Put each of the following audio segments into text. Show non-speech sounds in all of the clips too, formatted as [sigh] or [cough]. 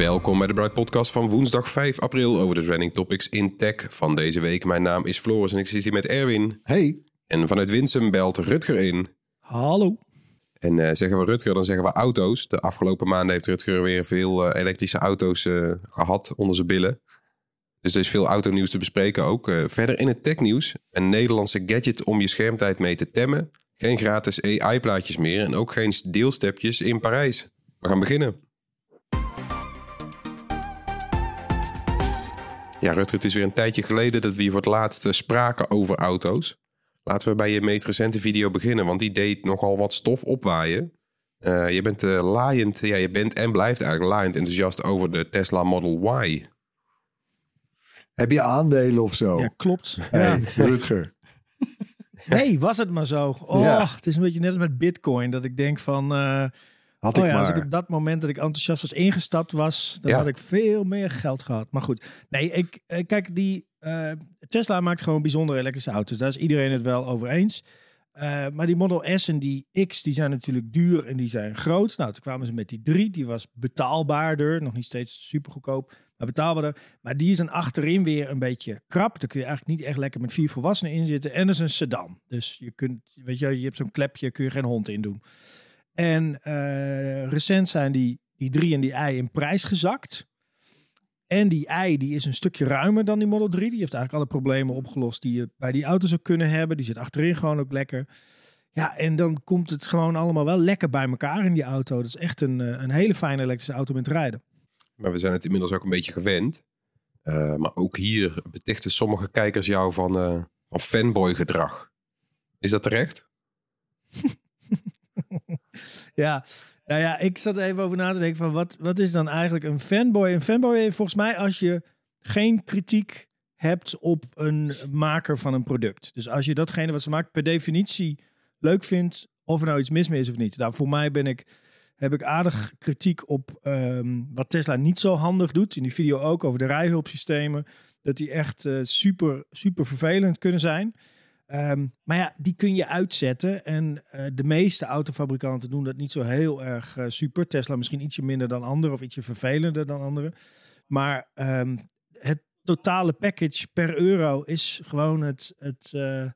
Welkom bij de Bright Podcast van woensdag 5 april over de trending topics in tech van deze week. Mijn naam is Floris en ik zit hier met Erwin. Hey. En vanuit Winsum belt Rutger in. Hallo. En eh, zeggen we Rutger, dan zeggen we auto's. De afgelopen maanden heeft Rutger weer veel eh, elektrische auto's eh, gehad onder zijn billen. Dus er is veel autonieuws te bespreken ook. Verder in het technieuws. Een Nederlandse gadget om je schermtijd mee te temmen. Geen gratis AI-plaatjes meer en ook geen deelstepjes in Parijs. We gaan beginnen. Ja, Rutger, het is weer een tijdje geleden dat we hier voor het laatst eh, spraken over auto's. Laten we bij je meest recente video beginnen, want die deed nogal wat stof opwaaien. Eh, je bent eh laaiend, ja, je bent en blijft eigenlijk laaiend enthousiast over de Tesla Model Y. Heb je aandelen of zo? Ja, klopt. Hey, Ja. Rutger. Nee, was het maar zo. Oh, Ja. het is een beetje net als met Bitcoin. Dat ik denk van, eh, Had oh ik ja, als ik op dat moment dat ik enthousiast was ingestapt was, dan Ja. had ik veel meer geld gehad. Maar goed, nee, ik, eh, kijk, die eh, Tesla maakt gewoon bijzondere elektrische auto's. Daar is iedereen het wel over eens. Eh, maar die Model S en die X, die zijn natuurlijk duur en die zijn groot. Nou, toen kwamen ze met die 3, die was betaalbaarder. Nog niet steeds super goedkoop, maar betaalbaarder. Maar die is dan achterin weer een beetje krap. Daar kun je eigenlijk niet echt lekker met vier volwassenen in zitten. En dat is een sedan. Dus je kunt, weet je, je hebt zo'n klepje, kun je geen hond in doen. En eh, recent zijn die, die 3 en die i in prijs gezakt. En die i die is een stukje ruimer dan die Model 3. Die heeft eigenlijk alle problemen opgelost die je bij die auto zou kunnen hebben. Die zit achterin gewoon ook lekker. Ja, en dan komt het gewoon allemaal wel lekker bij elkaar in die auto. Dat is echt een, eh, een hele fijne elektrische auto met rijden. Maar we zijn het inmiddels ook een beetje gewend. Eh, maar ook hier betichten sommige kijkers jou van, eh, van fanboy gedrag. Is dat terecht? [laughs] Ja, nou ja, ik zat even over na te denken van wat, wat is dan eigenlijk een fanboy? Een fanboy heeft volgens mij als je geen kritiek hebt op een maker van een product. Dus als je datgene wat ze maakt per definitie leuk vindt, of er nou iets mis mee is of niet. Nou, voor mij ben ik, heb ik aardig kritiek op ehm, wat Tesla niet zo handig doet. In die video ook over de rijhulpsystemen. Dat die echt eh, super, super vervelend kunnen zijn. Ehm, maar ja, die kun je uitzetten. En eh, de meeste autofabrikanten doen dat niet zo heel erg eh, super. Tesla misschien ietsje minder dan anderen of ietsje vervelender dan anderen. Maar ehm, het totale package per euro is gewoon het, het, eh,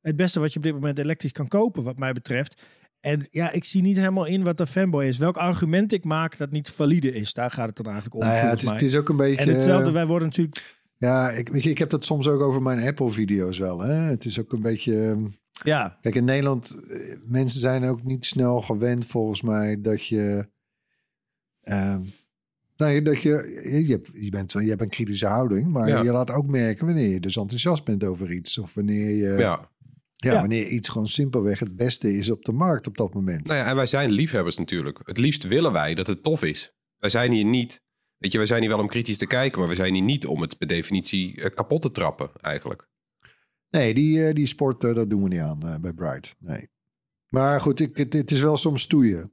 het beste wat je op dit moment elektrisch kan kopen, wat mij betreft. En ja, ik zie niet helemaal in wat de fanboy is. Welk argument ik maak dat niet valide is, daar gaat het dan eigenlijk om. Nou ja, het is, het is ook een beetje... en hetzelfde, wij worden natuurlijk. Ja, ik, weet je, ik heb dat soms ook over mijn Apple-video's wel. Hè? Het is ook een beetje... ehm, Ja, Kijk, in Nederland, eh, mensen zijn ook niet snel gewend volgens mij dat je... ehm, nou, dat je, je, hebt, je, bent, je hebt een kritische houding, maar Ja. je laat ook merken wanneer je dus enthousiast bent over iets. Of wanneer je, ja. ja. Ja. wanneer iets gewoon simpelweg het beste is op de markt op dat moment. Nou ja, en wij zijn liefhebbers natuurlijk. Het liefst willen wij dat het tof is. Wij zijn hier niet... Weet je, wij zijn hier wel om kritisch te kijken, maar we zijn hier niet om het per definitie eh, kapot te trappen, eigenlijk. Nee, die, eh, die sport, eh, dat doen we niet aan bij Bright. Nee. Maar goed, ik, het, het is wel soms stoeien.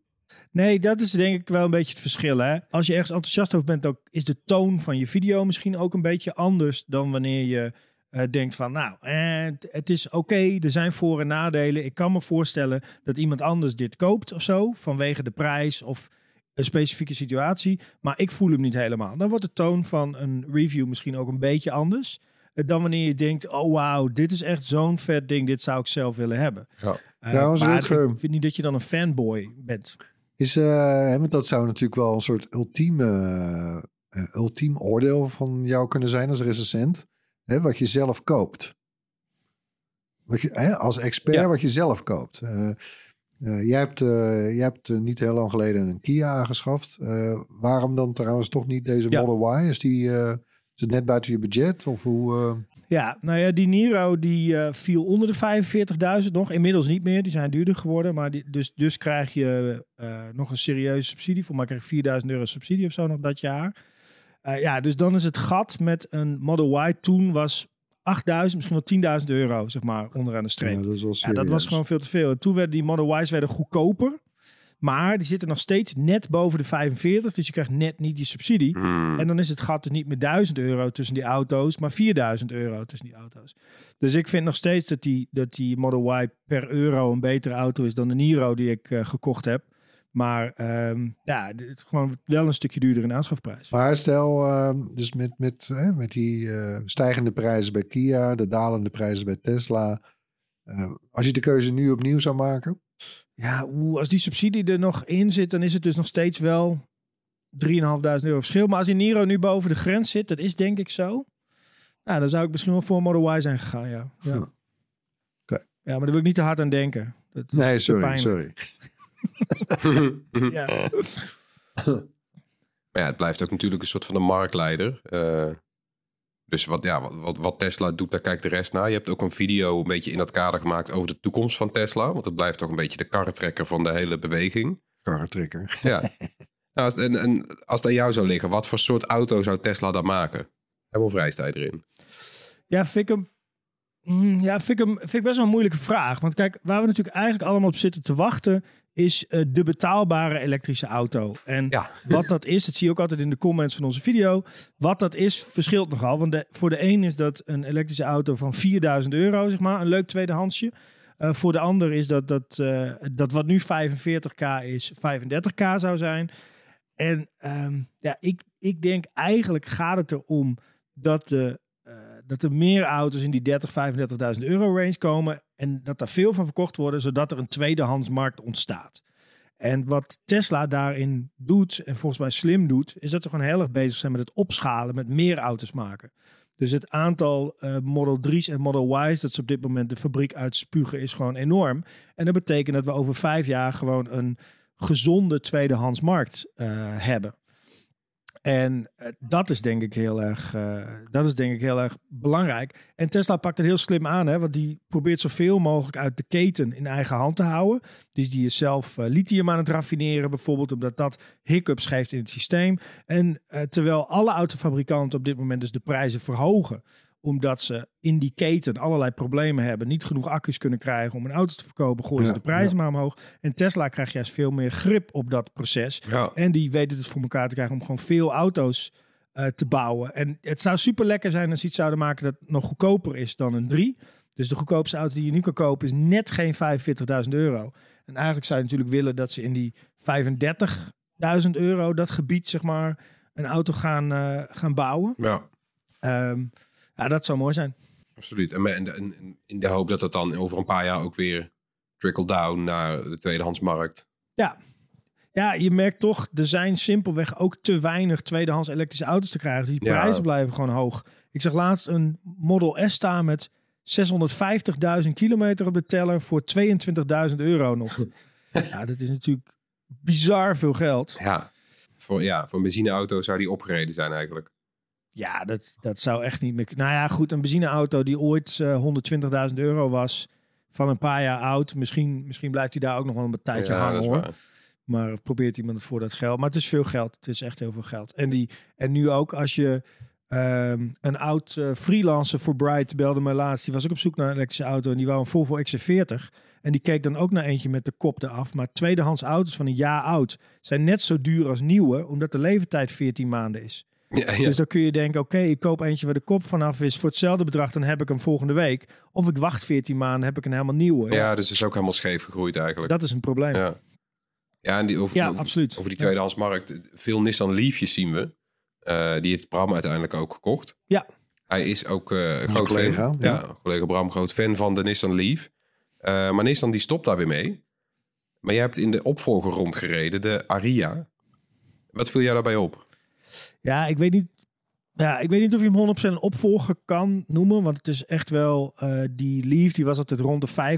Nee, dat is denk ik wel een beetje het verschil. Hè? Als je ergens enthousiast over bent, dan is de toon van je video misschien ook een beetje anders dan wanneer je eh, denkt van, nou, eh, het is oké, er zijn voor- en nadelen. Ik kan me voorstellen dat iemand anders dit koopt of zo, vanwege de prijs of een specifieke situatie. Maar ik voel hem niet helemaal. Dan wordt de toon van een review misschien ook een beetje anders. eh, Dan wanneer je denkt, oh wauw, dit is echt zo'n vet ding, dit zou ik zelf willen hebben. Ja. Trouwens, maar Rutger- ik vind niet dat je dan een fanboy bent. Is, eh, hè, want dat zou natuurlijk wel een soort ultieme, eh, ultiem oordeel van jou kunnen zijn als recensent. Hè, wat je zelf koopt. Wat je, hè, als expert Ja. wat je zelf koopt. Eh, jij hebt, eh, jij hebt eh, niet heel lang geleden een Kia aangeschaft. Waarom dan trouwens toch niet deze Ja. Model Y? Is die, Is het net buiten je budget? Of hoe... Ja, nou ja, die Niro die viel onder de 45.000 nog. Inmiddels niet meer, die zijn duurder geworden. Maar die, dus, dus krijg je nog een serieuze subsidie. Voor mij krijg je 4.000 euro subsidie of zo nog dat jaar. Ja, dus dan is het gat met een Model Y toen was 8.000, misschien wel 10.000 euro, zeg maar, onderaan de streep. ja, dat, wel Ja, dat was gewoon veel te veel. En toen werden die Model Y's werden goedkoper. Maar die zitten nog steeds net boven de 45. Dus je krijgt net niet die subsidie. Hmm. En dan is het gat dus niet meer 1000 euro tussen die auto's, maar 4000 euro tussen die auto's. Dus ik vind nog steeds dat die, dat die Model Y per euro een betere auto is dan de Niro die ik eh, gekocht heb. Maar ehm, ja, het is gewoon wel een stukje duurder in aanschafprijs. Maar stel, eh, dus met, met, eh, met die eh, stijgende prijzen bij Kia, de dalende prijzen bij Tesla. eh, als je de keuze nu opnieuw zou maken, Ja, als die subsidie er nog in zit, dan is het dus nog steeds wel 3.500 euro verschil. Maar als die Niro nu boven de grens zit, dat is denk ik zo. Nou, dan zou ik misschien wel voor Model Y zijn gegaan, ja. Ja, Hm. Ja maar daar wil ik niet te hard aan denken. Dat is nee, sorry, sorry. [laughs] Ja. [laughs] Maar ja, het blijft ook natuurlijk een soort van de marktleider. Eh, dus wat, ja, wat, wat, Tesla doet, daar kijkt de rest naar. Je hebt ook een video een beetje in dat kader gemaakt over de toekomst van Tesla. Want het blijft toch een beetje de karretrekker van de hele beweging. Karretrekker. Ja. [laughs] nou, als, en, en als het aan jou zou liggen, wat voor soort auto zou Tesla dan maken? Helemaal vrijstijd erin. Ja, vind ik hem. Mm, Ja, vind ik, hem, vind ik best wel een moeilijke vraag. Want kijk, waar we natuurlijk eigenlijk allemaal op zitten te wachten, is eh, de betaalbare elektrische auto. En Ja. wat dat is, dat zie je ook altijd in de comments van onze video. Wat dat is, verschilt nogal. Want de, voor de een is dat een elektrische auto van 4000 euro, zeg maar, een leuk tweedehandsje. Eh, voor de ander is dat, dat, eh, dat wat nu 45k is, 35k zou zijn. En ehm, ja, ik, ik denk eigenlijk gaat het erom dat, de, dat er meer auto's in die 30, 35.000 euro range komen. En dat er veel van verkocht worden, zodat er een tweedehandsmarkt ontstaat. En wat Tesla daarin doet, en volgens mij slim doet, is dat ze gewoon heel erg bezig zijn met het opschalen, met meer auto's maken. Dus het aantal eh, Model 3's en Model Y's dat ze op dit moment de fabriek uitspugen is gewoon enorm. En dat betekent dat we over vijf jaar gewoon een gezonde tweedehandsmarkt eh, hebben. En eh, dat is denk ik heel erg, eh, dat is denk ik heel erg belangrijk. En Tesla pakt het heel slim aan, hè, want die probeert zoveel mogelijk uit de keten in eigen hand te houden. Dus die is zelf eh, lithium aan het raffineren, bijvoorbeeld, omdat dat hiccups geeft in het systeem. En terwijl alle autofabrikanten op dit moment dus de prijzen verhogen, omdat ze in die keten allerlei problemen hebben, niet genoeg accu's kunnen krijgen om een auto te verkopen, gooien ze de prijzen maar omhoog. En Tesla krijgt juist veel meer grip op dat proces. Ja. En die weten het voor elkaar te krijgen om gewoon veel auto's eh, te bouwen. En het zou super lekker zijn als ze iets zouden maken dat nog goedkoper is dan een 3. Dus de goedkoopste auto die je nu kan kopen is net geen 45.000 euro. En eigenlijk zou je natuurlijk willen dat ze in die 35.000 euro, dat gebied zeg maar, een auto gaan, eh, gaan bouwen. Ja, Ehm, ja, dat zou mooi zijn. absoluut. En, en, en in de hoop dat het dan over een paar jaar ook weer trickle down naar de tweedehandsmarkt. Ja. Ja, je merkt toch, er zijn simpelweg ook te weinig tweedehands elektrische auto's te krijgen. Die Ja. prijzen blijven gewoon hoog. Ik zag laatst een Model S staan met 650.000 kilometer op de teller voor 22.000 euro nog. [laughs] ja, dat is natuurlijk bizar veel geld. Ja, voor, ja, voor een benzineauto zou die opgereden zijn eigenlijk. Ja, dat, dat zou echt niet meer... Nou ja, goed, een benzineauto die ooit eh 120.000 euro was, van een paar jaar oud. Misschien, misschien blijft hij daar ook nog wel een tijdje ja, hangen hoor. Maar probeert iemand het voor dat geld. Maar het is veel geld. Het is echt heel veel geld. En, die, en nu ook als je ehm, een oud eh, freelancer voor Bright belde mij laatst. Die was ook op zoek naar een elektrische auto. En die wou een Volvo XC40. En die keek dan ook naar eentje met de kop eraf. Maar tweedehands auto's van een jaar oud zijn net zo duur als nieuwe. Omdat de leeftijd 14 maanden is. Ja, ja. Dus dan kun je denken, oké, ik koop eentje waar de kop vanaf is. Voor hetzelfde bedrag, dan heb ik hem volgende week. Of ik wacht 14 maanden, heb ik een helemaal nieuwe. ja, dus het is ook helemaal scheef gegroeid eigenlijk. Dat is een probleem. Ja, Ja, ja en die, over, over, absoluut. over die Ja. tweedehandsmarkt. Veel Nissan Leafjes zien we. Eh, die heeft Bram uiteindelijk ook gekocht. Ja. Hij is ook eh, een Onze groot collega, fan. ja. Ja. collega Bram, groot fan van de Nissan Leaf. Eh, maar Nissan die stopt daar weer mee. Maar jij hebt in de opvolger rondgereden, de Aria. Wat viel jou daarbij op? Ja, ik weet niet Ja, ik weet niet of je hem 100% een opvolger kan noemen. Want het is echt wel... eh, die Leaf die was altijd rond de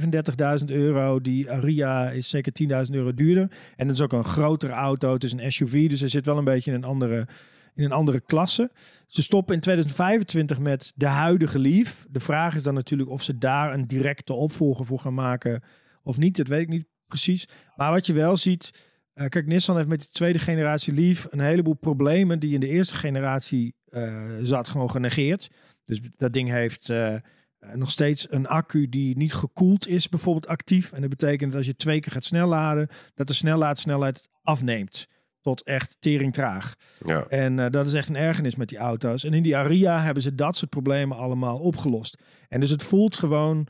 35.000 euro. Die Aria is zeker 10.000 euro duurder. En het is ook een grotere auto. Het is een SUV. Dus er zit wel een beetje in een andere, in een andere klasse. Ze stoppen in 2025 met de huidige Leaf. De vraag is dan natuurlijk of ze daar een directe opvolger voor gaan maken of niet. Dat weet ik niet precies. Maar wat je wel ziet... eh, kijk, Nissan heeft met de tweede generatie Leaf een heleboel problemen die in de eerste generatie eh, zat gewoon genegeerd. Dus dat ding heeft eh, nog steeds een accu die niet gekoeld is, bijvoorbeeld actief. En dat betekent dat als je twee keer gaat snelladen, dat de snellaadsnelheid afneemt tot echt tering traag. Ja. En dat is echt een ergernis met die auto's. En in die Aria hebben ze dat soort problemen allemaal opgelost. En dus het voelt gewoon...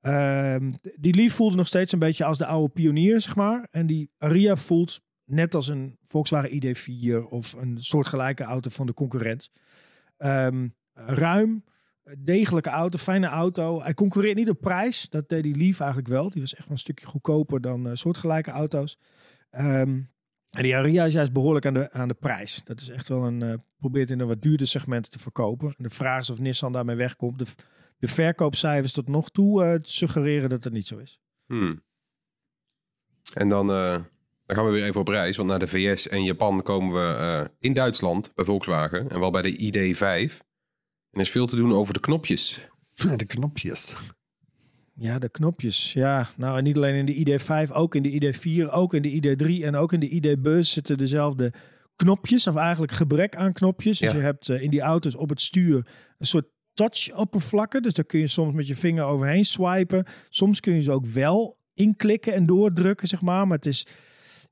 ehm, die Leaf voelde nog steeds een beetje als de oude pionier, zeg maar. En die Aria voelt net als een Volkswagen ID4 of een soortgelijke auto van de concurrent. Ehm, ruim, degelijke auto, fijne auto. Hij concurreert niet op prijs. Dat deed die Leaf eigenlijk wel. Die was echt wel een stukje goedkoper dan eh, soortgelijke auto's. Ehm, en die Aria is juist behoorlijk aan de, aan de prijs. Dat is echt wel een... eh, probeert in een wat duurder segment te verkopen. En de vraag is of Nissan daarmee wegkomt. De, de verkoopcijfers tot nog toe eh, suggereren dat het niet zo is. Hmm. En dan, eh, dan gaan we weer even op reis. Want naar de VS en Japan komen we eh, in Duitsland bij Volkswagen. En wel bij de ID5. En er is veel te doen over de knopjes. De knopjes. Ja, de knopjes. Ja, nou en niet alleen in de ID5, ook in de ID4, ook in de ID3 en ook in de ID-bus zitten dezelfde knopjes. Of eigenlijk gebrek aan knopjes. Dus je hebt in die auto's op het stuur een soort touch-oppervlakken. Dus daar kun je soms met je vinger overheen swipen. Soms kun je ze ook wel inklikken en doordrukken, zeg maar. Maar het is,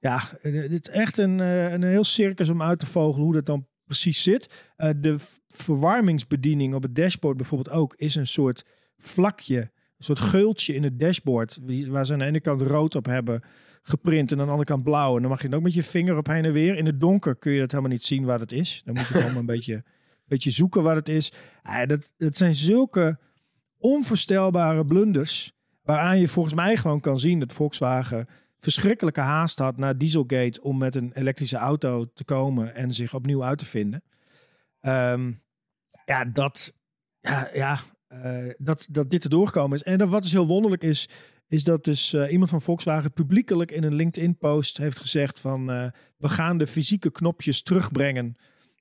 ja, het is echt een, eh, een heel circus om uit te vogelen hoe dat dan precies zit. Eh, de verwarmingsbediening op het dashboard bijvoorbeeld ook is een soort vlakje, een soort geultje in het dashboard, waar ze aan de ene kant rood op hebben geprint en aan de andere kant blauw. En dan mag je ook met je vinger op heen en weer. In het donker kun je dat helemaal niet zien waar het is. Dan moet je allemaal een [laughs] beetje, beetje zoeken waar het is. Ah, dat, dat zijn zulke onvoorstelbare blunders, waaraan je volgens mij gewoon kan zien dat Volkswagen verschrikkelijke haast had naar Dieselgate om met een elektrische auto te komen en zich opnieuw uit te vinden. Ehm, ja, dat, ja, ja eh, dat, dat dit erdoor gekomen is. En dat, wat dus heel wonderlijk is, is dat dus eh, iemand van Volkswagen publiekelijk in een LinkedIn-post heeft gezegd van eh, we gaan de fysieke knopjes terugbrengen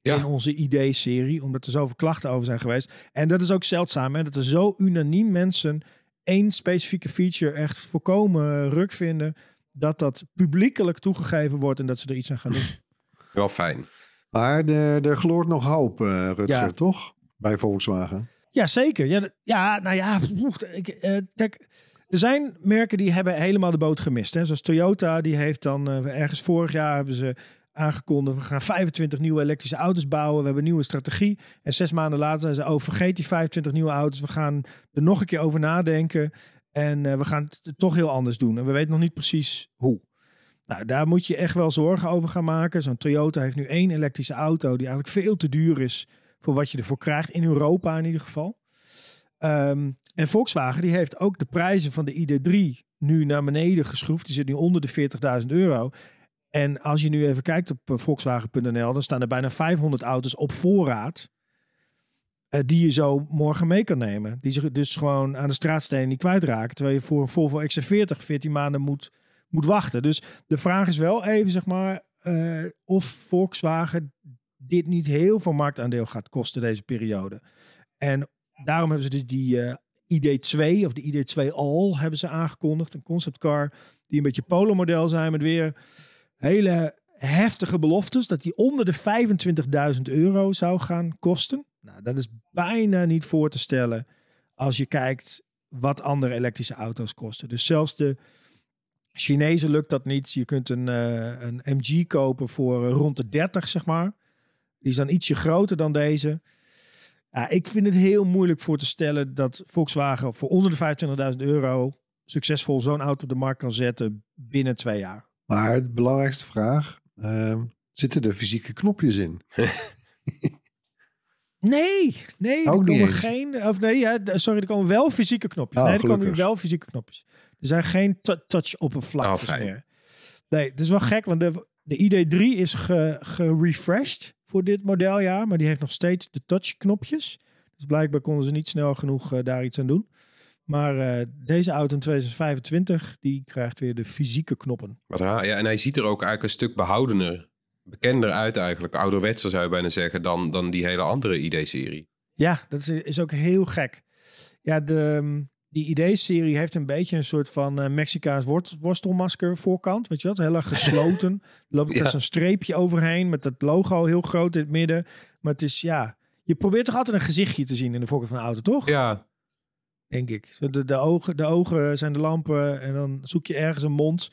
Ja. in onze ID-serie, omdat er zoveel klachten over zijn geweest. En dat is ook zeldzaam, hè, dat er zo unaniem mensen één specifieke feature echt volkomen ruk vinden, dat dat publiekelijk toegegeven wordt en dat ze er iets aan gaan doen. [laughs] Wel fijn. Maar er, er gloort nog hoop, eh Rutger, Ja. toch? Bij Volkswagen. Ja, zeker. Ja, ja nou ja, ik, eh, kijk, er zijn merken die hebben helemaal de boot gemist. Hè. Zoals Toyota, die heeft dan eh, ergens vorig jaar hebben ze aangekondigd, we gaan 25 nieuwe elektrische auto's bouwen, we hebben een nieuwe strategie. En zes maanden later zijn ze, oh vergeet die 25 nieuwe auto's, we gaan er nog een keer over nadenken. En eh, we gaan het toch heel anders doen. En we weten nog niet precies hoe. Nou, daar moet je echt wel zorgen over gaan maken. Zo'n Toyota heeft nu één elektrische auto die eigenlijk veel te duur is voor wat je ervoor krijgt. In Europa in ieder geval. Ehm, en Volkswagen die heeft ook de prijzen van de ID3 nu naar beneden geschroefd. Die zit nu onder de 40.000 euro. En als je nu even kijkt op eh, Volkswagen.nl, dan staan er bijna 500 auto's op voorraad. eh, die je zo morgen mee kan nemen. Die zich dus gewoon aan de straatstenen niet kwijtraken. Terwijl je voor een Volvo XC40 14 maanden moet, moet wachten. Dus de vraag is wel even, zeg maar, eh, of Volkswagen dit niet heel veel marktaandeel gaat kosten deze periode. En daarom hebben ze dus die eh, ID2 of de ID2 All hebben ze aangekondigd. Een conceptcar die een beetje polo-model zijn met weer hele heftige beloftes. Dat die onder de 25.000 euro zou gaan kosten. Nou, dat is bijna niet voor te stellen als je kijkt wat andere elektrische auto's kosten. Dus zelfs de Chinezen lukt dat niet. Je kunt een, eh, een MG kopen voor eh, rond de 30, zeg maar. Die is dan ietsje groter dan deze. Ja, ik vind het heel moeilijk voor te stellen dat Volkswagen voor onder de 25.000 euro succesvol zo'n auto op de markt kan zetten binnen twee jaar. Maar de belangrijkste vraag, ehm, zitten er fysieke knopjes in? [laughs] Nee, nee, Ook er komen geen. Of nee, ja, sorry, er komen wel fysieke knopjes. Oh, nee, er komen wel fysieke knopjes. Er zijn geen tou- touch oppervlaktes Oh, meer. Nee, het is wel gek, want de, de ID3 is ge- gerefreshed voor dit modeljaar. Maar die heeft nog steeds de touchknopjes. Dus blijkbaar konden ze niet snel genoeg eh, daar iets aan doen. Maar eh, deze auto in 2025, die krijgt weer de fysieke knoppen. Wat raar. Ja, en hij ziet er ook eigenlijk een stuk behoudener, bekender uit eigenlijk. Ouderwetser zou je bijna zeggen dan, dan die hele andere ID-serie. Ja, dat is, is ook heel gek. Ja, de, mm, die ID-serie heeft een beetje een soort van eh, Mexicaans worst, worstelmasker voorkant. Weet je wat? Heel erg gesloten. [laughs] Er loopt er Ja. zo'n streepje overheen met dat logo heel groot in het midden. Maar het is, ja... Je probeert toch altijd een gezichtje te zien in de voorkant van de auto, toch? Ja, denk ik. De, de, ogen, de ogen zijn de lampen en dan zoek je ergens een mond.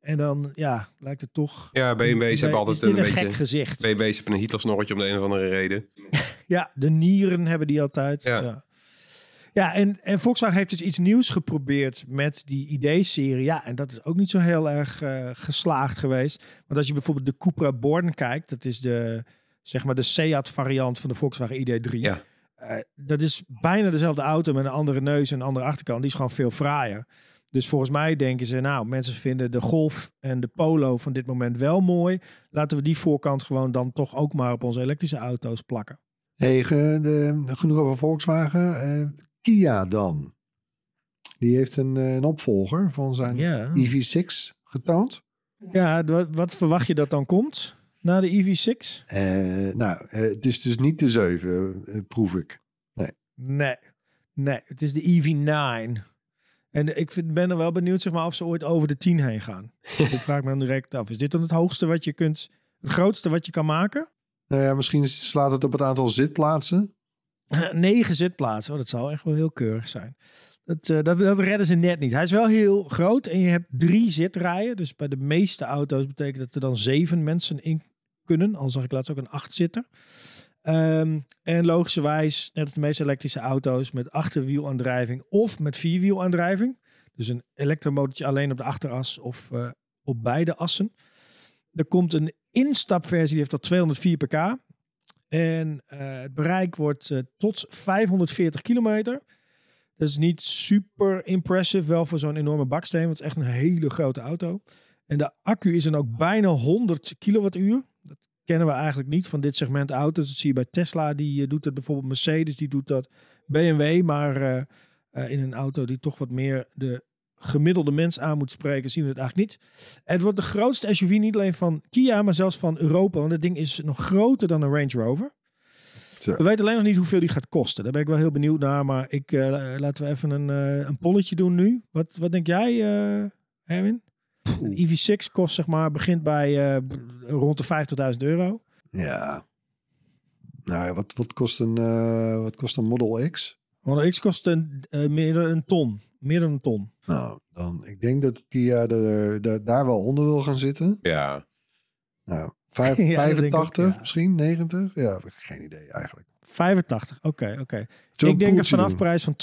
En dan, ja, lijkt het toch... ja BMW's hebben altijd een, een, beetje... gek gezicht. BMW's hebben een Hitlersnorretje om de een of andere reden. [laughs] Ja, de nieren hebben die altijd. Ja, Ja. ja. en, en Volkswagen heeft dus iets nieuws geprobeerd met die ID-serie. Ja, en dat is ook niet zo heel erg eh, geslaagd geweest. Want als je bijvoorbeeld de Cupra Born kijkt, dat is de, zeg maar de Seat-variant van de Volkswagen ID3. Ja. Eh, dat is bijna dezelfde auto met een andere neus en een andere achterkant. Die is gewoon veel fraaier. Dus volgens mij denken ze, nou, mensen vinden de Golf en de Polo van dit moment wel mooi. Laten we die voorkant gewoon dan toch ook maar op onze elektrische auto's plakken. Hey, genoeg over Volkswagen. Eh, Kia dan. Die heeft een, eh, een opvolger van zijn Ja. EV6 getoond. Ja, wat, wat verwacht je dat dan komt na de EV6? Eh, nou, eh, het is dus niet de 7, eh, proef ik. Nee, nee, het is de EV9. En ik vind, ben er wel benieuwd zeg maar, of ze ooit over de 10 heen gaan. [laughs] ik vraag me dan direct af. Is dit dan het hoogste wat je kunt, het grootste wat je kan maken? Nou ja, misschien slaat het op het aantal zitplaatsen. [laughs] Negen zitplaatsen, oh, dat zou echt wel heel keurig zijn. Dat, eh, dat, dat redden ze net niet. Hij is wel heel groot en je hebt drie zitrijen. Dus bij de meeste auto's betekent dat er dan zeven mensen in kunnen. Al zag ik laatst ook een achtzitter. Ehm en logischerwijs, net de meeste elektrische auto's, met achterwielaandrijving of met vierwielaandrijving. Dus een elektromotortje alleen op de achteras of eh, op beide assen. Er komt een instapversie, die heeft tot 204 pk. En eh, het bereik wordt eh, tot 540 kilometer. Dat is niet super impressive, wel voor zo'n enorme baksteen. Want het is echt een hele grote auto. En de accu is dan ook bijna 100 kilowattuur. Kennen we eigenlijk niet van dit segment auto's. Dat zie je bij Tesla, die eh, doet dat bijvoorbeeld. Mercedes, die doet dat. BMW, maar eh, eh, in een auto die toch wat meer de gemiddelde mens aan moet spreken, zien we het eigenlijk niet. Het wordt de grootste SUV niet alleen van Kia, maar zelfs van Europa. Want het ding is nog groter dan een Range Rover. Zo. We weten alleen nog niet hoeveel die gaat kosten. Daar ben ik wel heel benieuwd naar. Maar ik, laten we even een, eh, een polletje doen nu. Wat, wat denk jij, Erwin? Een EV6 kost zeg maar, begint bij eh, rond de 50.000 euro. Ja. Nou ja, wat, wat, kost een, eh, wat kost een Model X? Model X kost een, eh, meer dan een ton. Meer dan een ton. Nou, dan, ik denk dat Kia er, daar- daar wel onder wil gaan zitten. Ja, Nou, [laughs] vijf- Ja, dat denk ik 85 ook, ja. misschien, 90? Ja, geen idee eigenlijk. 85, oké, oké. Ik denk een poeltje vanaf prijs van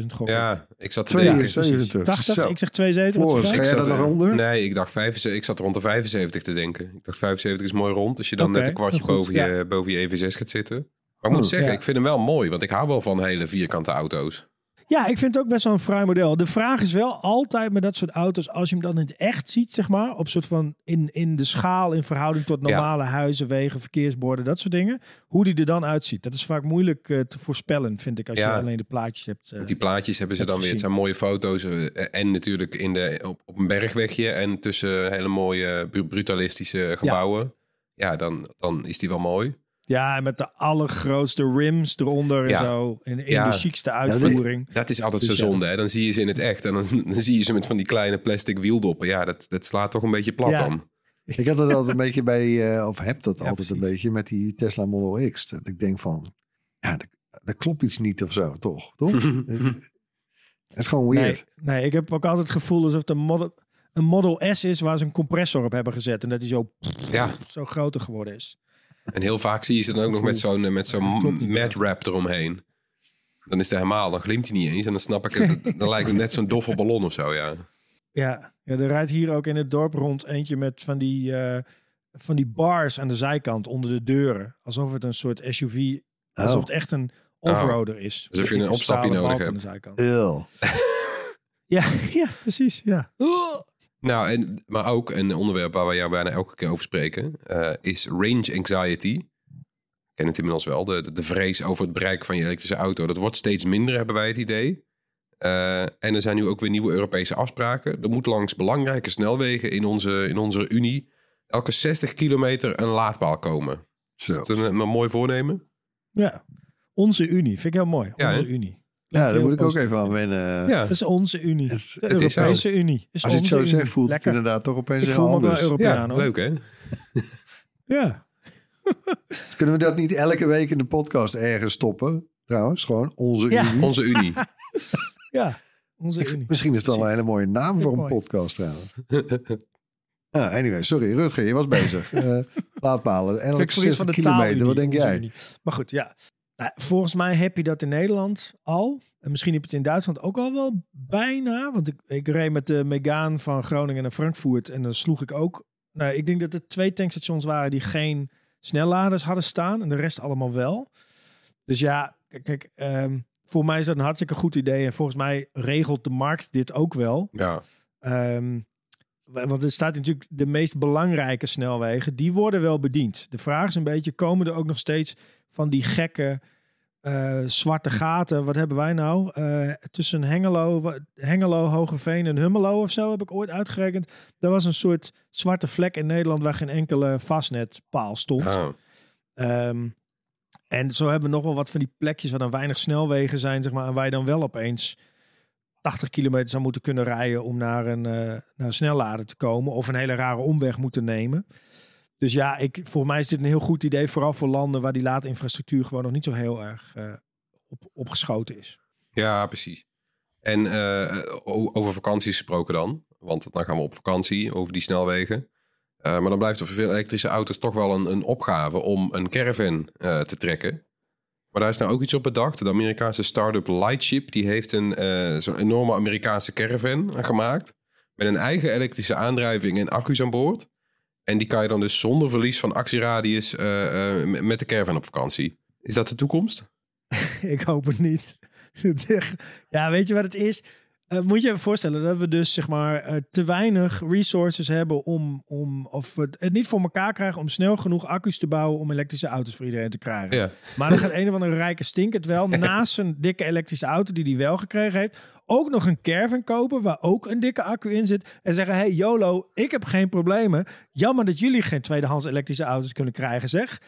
72.000 gok. ik. ja ik zat te denken. 72. 80, Zo. ik zeg 72. Wat Floris, jij? jij zat er nog onder? Nee, ik dacht 75, ik zat rond de 75 te denken. Ik dacht 75 is mooi rond. Als je dan net een kwartje goed, boven, je, boven je EV6 gaat zitten. Maar ik moet Oh, zeggen, ja. ik vind hem wel mooi. Want ik hou wel van hele vierkante auto's. Ja, ik vind het ook best wel een fraai model. De vraag is wel altijd met dat soort auto's, als je hem dan in het echt ziet, zeg maar, op soort van in, in de schaal in verhouding tot normale huizen, wegen, verkeersborden, dat soort dingen, hoe die er dan uitziet. Dat is vaak moeilijk eh, te voorspellen, vind ik, als Ja. je alleen de plaatjes hebt. eh. Die plaatjes hebben ze dan weer. Het zijn mooie foto's. eh, En natuurlijk in de, op, op een bergwegje. En tussen hele mooie bru- brutalistische gebouwen. Ja, dan, dan is die wel mooi. Ja, en met de allergrootste rims eronder en Ja. zo. In, in Ja. de chicste uitvoering. Dat is altijd Dus zo ja, zonde. Hè? Dan zie je ze in het echt. En dan, [laughs] dan zie je ze met van die kleine plastic wieldoppen. Ja, dat, dat slaat toch een beetje plat Ja. dan. [laughs] Ik had dat altijd een beetje bij, eh, of heb dat Ja, altijd een beetje met die Tesla Model X. Dat ik denk van, ja, dat, dat klopt iets niet of zo, toch? toch? [laughs] Het is gewoon Nee, weird. nee, ik heb ook altijd het gevoel alsof het een model, een Model S is waar ze een compressor op hebben gezet. En dat die zo, Ja, zo groter geworden is. En heel vaak zie je ze dan ook nog met zo'n eh, met zo'n mat wrap eromheen. Dan is het helemaal, dan glimt hij niet eens. En dan snap ik, het, [laughs] dan lijkt het net zo'n doffe ballon of zo, ja. Ja, ja, er rijdt hier ook in het dorp rond eentje met van die, eh, van die bars aan de zijkant onder de deuren. Alsof het een soort SUV, alsof Oh. het echt een offroader is. Alsof je een opstapje nodig balk aan hebt. de zijkant. Ja, [laughs] ja, precies. Ja. Nou, en, maar ook een onderwerp waar we jou bijna elke keer over spreken, eh, is range anxiety. ken het inmiddels wel. De, de, de vrees over het bereik van je elektrische auto. Dat wordt steeds minder, hebben wij het idee. Eh, en er zijn nu ook weer nieuwe Europese afspraken. Er moet langs belangrijke snelwegen in onze, in onze Unie elke 60 kilometer een laadpaal komen. Is dat een, een mooi voornemen? Ja, onze Unie. Vind ik heel mooi. Ja, onze? Unie. Ja, daar moet ik ook even aan wennen. Ja, Dat is onze Unie. Het- de het is Europese Unie. Is Als je het zo onze zegt, Unie. voelt Lekker. het inderdaad toch opeens Ik heel voel me anders. Europeaan ja hoor. leuk hè? [laughs] Ja. [laughs] Kunnen we dat niet elke week in de podcast ergens stoppen? Trouwens, gewoon onze Ja. Unie. Onze Unie. [laughs] ja, onze Ik- Unie. misschien is het wel een hele mooie naam voor een mooi. podcast trouwens. Ja, anyway, sorry. Rutger, je was bezig. Eh. Vind Elke ik voor iets 60 van de kilometer. taalunie, Wat denk jij? Unie. Maar goed, ja. Nou, volgens mij heb je dat in Nederland al. En misschien heb je het in Duitsland ook al wel bijna. Want ik, ik reed met de Megane van Groningen naar Frankfurt. En dan sloeg ik ook... Nou, ik denk dat er twee tankstations waren die geen snelladers hadden staan. En de rest allemaal wel. Dus ja, kijk, ehm, voor mij is dat een hartstikke goed idee. En volgens mij regelt de markt dit ook wel. Ja, Ehm, wa- want er staat natuurlijk de meest belangrijke snelwegen, die worden wel bediend. De vraag is een beetje, komen er ook nog steeds van die gekke eh, zwarte gaten? Wat hebben wij nou? Eh, tussen Hengelo, Hengelo, Hogeveen en Hummelo of zo heb ik ooit uitgerekend. Er was een soort zwarte vlek in Nederland waar geen enkele vastnetpaal stond. ja. Ehm, en zo hebben we nog wel wat van die plekjes waar dan weinig snelwegen zijn, zeg maar, en waar je dan wel opeens 80 kilometer zou moeten kunnen rijden om naar een, eh, naar een snellader te komen of een hele rare omweg moeten nemen. Dus ja, ik, voor mij is dit een heel goed idee, vooral voor landen waar die laadinfrastructuur gewoon nog niet zo heel erg eh, op, opgeschoten is. Ja, precies. En eh, over vakanties gesproken dan. Want dan gaan we op vakantie over die snelwegen. Eh, maar dan blijft er voor veel elektrische auto's toch wel een, een opgave om een caravan te trekken. Maar daar is nou ook iets op bedacht. De Amerikaanse start-up Lightship die heeft een zo'n enorme Amerikaanse caravan gemaakt. Met een eigen elektrische aandrijving en accu's aan boord. En die kan je dan dus zonder verlies van actieradius eh, eh, met de caravan op vakantie. Is dat de toekomst? [laughs] ik hoop het niet. [laughs] Ja, weet je wat het is? Eh, moet je even voorstellen dat we dus zeg maar eh, te weinig resources hebben om, om of we het, niet voor elkaar krijgen om snel genoeg accu's te bouwen om elektrische auto's voor iedereen te krijgen. Ja. Maar dan gaat een of andere rijke stink het wel [laughs] naast zijn dikke elektrische auto die hij wel gekregen heeft, ook nog een caravan kopen waar ook een dikke accu in zit en zeggen: Hey YOLO, ik heb geen problemen. Jammer dat jullie geen tweedehands elektrische auto's kunnen krijgen, zeg.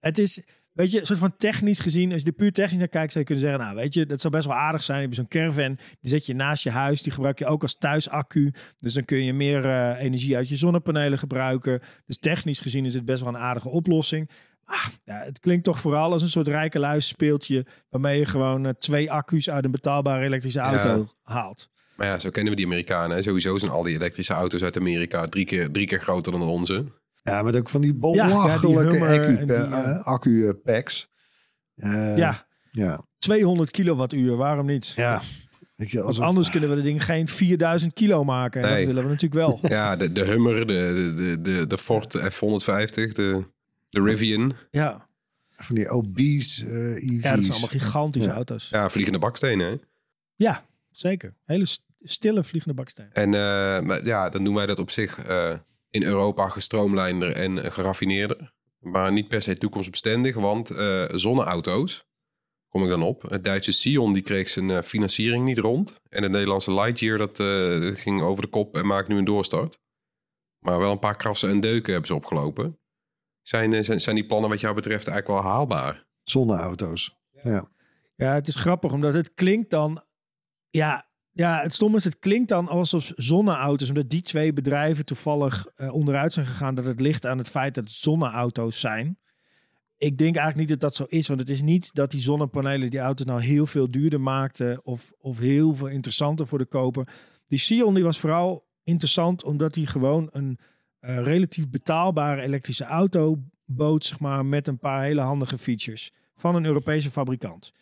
Het is, weet je, soort van technisch gezien, als je er puur technisch naar kijkt, zou je kunnen zeggen: Nou, weet je, dat zou best wel aardig zijn. Je hebt zo'n caravan, die zet je naast je huis, die gebruik je ook als thuisaccu. Dus dan kun je meer eh, energie uit je zonnepanelen gebruiken. Dus technisch gezien is het best wel een aardige oplossing. Ah, ja, het klinkt toch vooral als een soort rijke luisspeeltje waarmee je gewoon eh, twee accu's uit een betaalbare elektrische auto haalt. Maar ja, zo kennen we die Amerikanen. hè. Sowieso zijn al die elektrische auto's uit Amerika drie keer, drie keer groter dan onze. Ja, met ook van die ja, belachelijke accu, en die, eh, eh, accu-packs. Eh, ja, Ja. 200 kilowattuur, waarom niet? ja. Want alsof- anders kunnen we de ding geen 4000 kilo maken. En Nee. dat willen we natuurlijk wel. [laughs] Ja, de, de Hummer, de, de, de, de Ford F-150, de, de Rivian. Ja, Van die obese eh EV's. ja dat zijn allemaal gigantische Ja. auto's. Ja, vliegende bakstenen. hè. Ja, zeker. Hele st- stille vliegende baksteen. En eh, maar ja, dan doen wij dat op zich eh, in Europa gestroomlijnder en geraffineerder. Maar niet per se toekomstbestendig, want eh, zonneauto's, kom ik dan op. Het Duitse Sion die kreeg zijn eh, financiering niet rond. En het Nederlandse Lightyear dat eh, ging over de kop en maakt nu een doorstart. Maar wel een paar krassen en deuken hebben ze opgelopen. Zijn, zijn, zijn die plannen wat jou betreft eigenlijk wel haalbaar? Zonneauto's. Ja. Ja, het is grappig, omdat het klinkt dan... Ja, ja het stom is, het klinkt dan alsof zonneauto's... omdat die twee bedrijven toevallig eh, onderuit zijn gegaan... dat het ligt aan het feit dat het zonneauto's zijn. Ik denk eigenlijk niet dat dat zo is. Want het is niet dat die zonnepanelen die auto's nou heel veel duurder maakten... of, of heel veel interessanter voor de koper. Die Sion die was vooral interessant omdat hij gewoon een eh, relatief betaalbare elektrische auto bood... Zeg maar, met een paar hele handige features van een Europese fabrikant.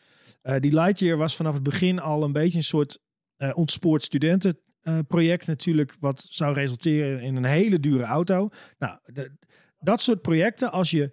Eh, die Lightyear was vanaf het begin al een beetje een soort eh ontspoord studentenproject natuurlijk, wat zou resulteren in een hele dure auto. Nou, dat soort projecten, als je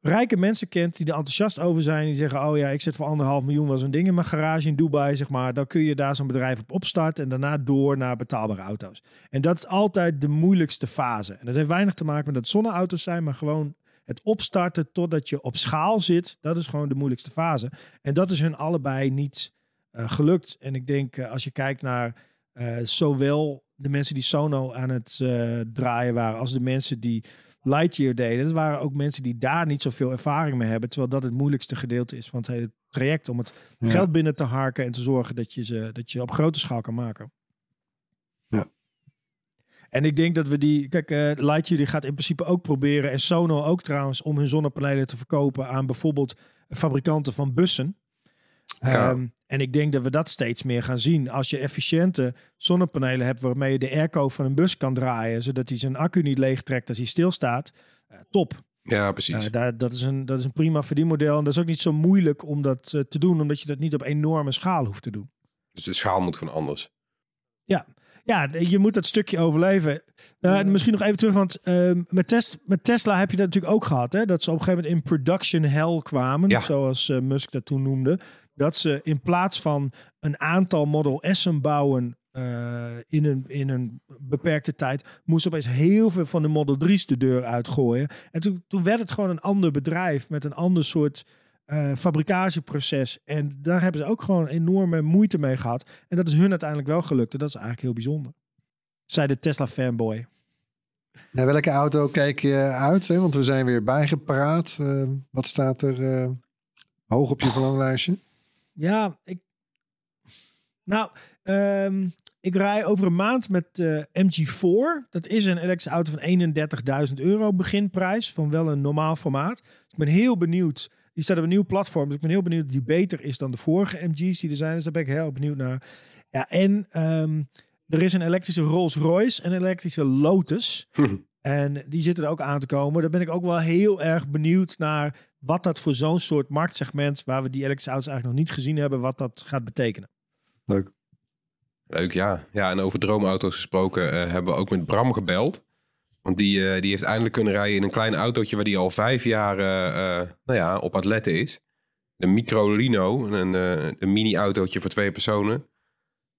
rijke mensen kent die er enthousiast over zijn, die zeggen, oh ja, ik zet voor anderhalf miljoen wel zo'n ding in mijn garage in Dubai, zeg maar, dan kun je daar zo'n bedrijf op opstarten en daarna door naar betaalbare auto's. En dat is altijd de moeilijkste fase. En dat heeft weinig te maken met dat zonneauto's zijn, maar gewoon het opstarten totdat je op schaal zit, dat is gewoon de moeilijkste fase. En dat is hun allebei niet gelukt. En ik denk, eh, als je kijkt naar eh, zowel de mensen die Sono aan het eh, draaien waren, als de mensen die Lightyear deden, dat waren ook mensen die daar niet zoveel ervaring mee hebben. Terwijl dat het moeilijkste gedeelte is van het hele traject om het Ja. geld binnen te harken en te zorgen dat je ze dat je op grote schaal kan maken. Ja. En ik denk dat we die, kijk, eh Lightyear die gaat in principe ook proberen en Sono ook trouwens om hun zonnepanelen te verkopen aan bijvoorbeeld fabrikanten van bussen. Ja. Ehm, en ik denk dat we dat steeds meer gaan zien. Als je efficiënte zonnepanelen hebt waarmee je de airco van een bus kan draaien, zodat hij zijn accu niet leegtrekt als hij stilstaat, eh, top. Ja, precies. Eh, daar, dat, is een, dat is een prima verdienmodel. En dat is ook niet zo moeilijk om dat eh, te doen, omdat je dat niet op enorme schaal hoeft te doen. dus de schaal moet gewoon anders. Ja, je moet dat stukje overleven. Nou, Misschien nog even terug, want ehm, met, Tes- met Tesla heb je dat natuurlijk ook gehad. Hè? Dat ze op een gegeven moment in production hell kwamen, Ja. zoals Musk dat toen noemde. Dat ze in plaats van een aantal Model S'en bouwen eh, in, een, in een beperkte tijd, moesten opeens heel veel van de Model 3's de deur uitgooien. En toen, toen werd het gewoon een ander bedrijf met een ander soort eh fabricatieproces. En daar hebben ze ook gewoon enorme moeite mee gehad. En dat is hun uiteindelijk wel gelukt. En dat is eigenlijk heel bijzonder. Zij de Tesla fanboy. Naar welke auto kijk je uit? Hè? Want we zijn weer bijgepraat. Eh, wat staat er hoog op je verlanglijstje? Ja, ik. Nou, ehm, ik rij over een maand met de MG4. Dat is een elektrische auto van 31.000 euro beginprijs. Van wel een normaal formaat. Dus ik ben heel benieuwd. Die staat op een nieuw platform. Dus ik ben heel benieuwd of die beter is dan de vorige MG's die er zijn. Dus daar ben ik heel benieuwd naar. Ja, en ehm, er is een elektrische Rolls Royce en een elektrische Lotus. [laughs] En die zitten er ook aan te komen. Daar ben ik ook wel heel erg benieuwd naar wat dat voor zo'n soort marktsegment, waar we die elektrische auto's eigenlijk nog niet gezien hebben, wat dat gaat betekenen. Leuk. Leuk, ja. Ja, en over droomauto's gesproken eh, hebben we ook met Bram gebeld. Want die, eh, die heeft eindelijk kunnen rijden in een klein autootje waar die al vijf jaar eh, nou ja, op het letten is. De Microlino, een, eh, een mini-autootje voor twee personen.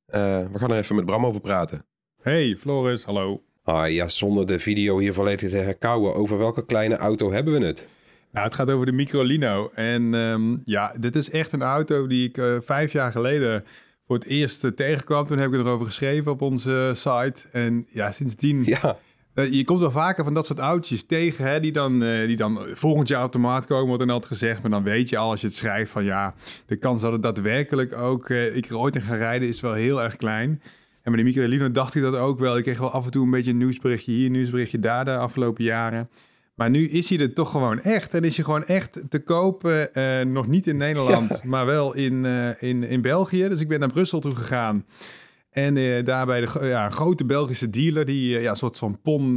Eh, we gaan er even met Bram over praten. Hey Floris, hallo. Ah, ja, zonder de video hier volledig te herkauwen, over welke kleine auto hebben we het? Nou, het gaat over de Microlino. En ehm, ja, dit is echt een auto die ik eh, vijf jaar geleden voor het eerst eh, tegenkwam. Toen heb ik erover geschreven op onze site. En ja, sindsdien... Ja, Eh, je komt wel vaker van dat soort autootjes tegen, hè, die, dan, die dan volgend jaar op de markt komen, wordt dan altijd gezegd. Maar dan weet je al als je het schrijft van ja, de kans dat het daadwerkelijk ook ik er ooit in ga rijden is wel heel erg klein. En bij de Microlino dacht ik dat ook wel. Ik kreeg wel af en toe een beetje een nieuwsberichtje hier, een nieuwsberichtje daar de afgelopen jaren. Maar nu is hij er toch gewoon echt. En is hij gewoon echt te kopen. eh, nog niet in Nederland, maar wel in, eh, in, in België. Dus ik ben naar Brussel toe gegaan. En eh, daarbij de ja, een grote Belgische dealer, die ja, een soort van PON,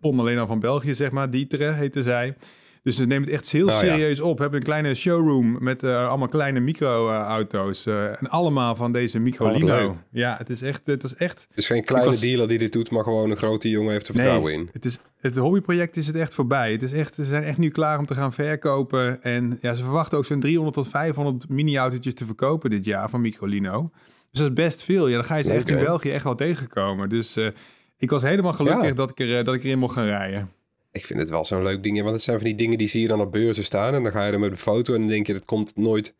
PON alleen al van België, zeg maar, Dietere heette zij. Dus ze nemen het echt heel Oh, ja. serieus op. Hebben een kleine showroom met eh, allemaal kleine micro-auto's. eh, en allemaal van deze Oh, wat leuk. Microlino. ja, het is echt, het is echt het is geen kleine was- dealer die dit doet, maar gewoon een grote jongen heeft er vertrouwen in. het, is, het hobbyproject is het echt voorbij. Het is echt, ze zijn echt nu klaar om te gaan verkopen. En ja, ze verwachten ook zo'n 300 tot 500 mini-autootjes te verkopen dit jaar van Microlino. Dus dat is best veel. Ja, dan ga je ze echt in? België echt wel tegenkomen. Dus eh, ik was helemaal gelukkig Ja. dat, ik er, dat ik erin mocht gaan rijden. Ik vind het wel zo'n leuk ding, want het zijn van die dingen die zie je dan op beurzen staan. En dan ga je er met een foto en dan denk je, dat komt nooit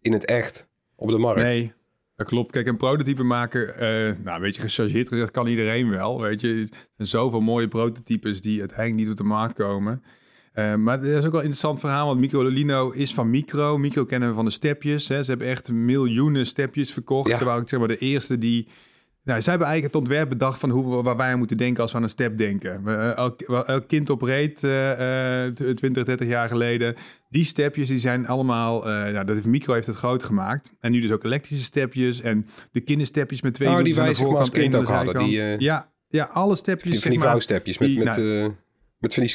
in het echt op de markt. Nee, dat klopt. Kijk, een prototype maken, eh, nou, een beetje gechargeerd gezegd, kan iedereen wel. Weet je, er zijn zoveel mooie prototypes die uiteindelijk niet op de markt komen. Eh, maar dat is ook wel een interessant verhaal, want Microlino is van Micro. Micro kennen we van de stepjes. Hè. Ze hebben echt miljoenen stepjes verkocht. Ja. Ze waren ook zeg maar, de eerste die... Nou, zij hebben eigenlijk het ontwerp bedacht van hoe, we- waar wij aan moeten denken als we aan een step denken. Eh, elk, elk kind op reed, eh, 20, 30 jaar geleden. Die stepjes die zijn allemaal, eh ja, dat heeft, Micro heeft het groot gemaakt. En nu dus ook elektrische stepjes en de kinderstepjes met twee Oh, die wij zeg maar als kind ook de hadden, die, eh, ja, ja, alle stepjes. Die, van zeg die maar, vouwstepjes met, die- met, nou, met van die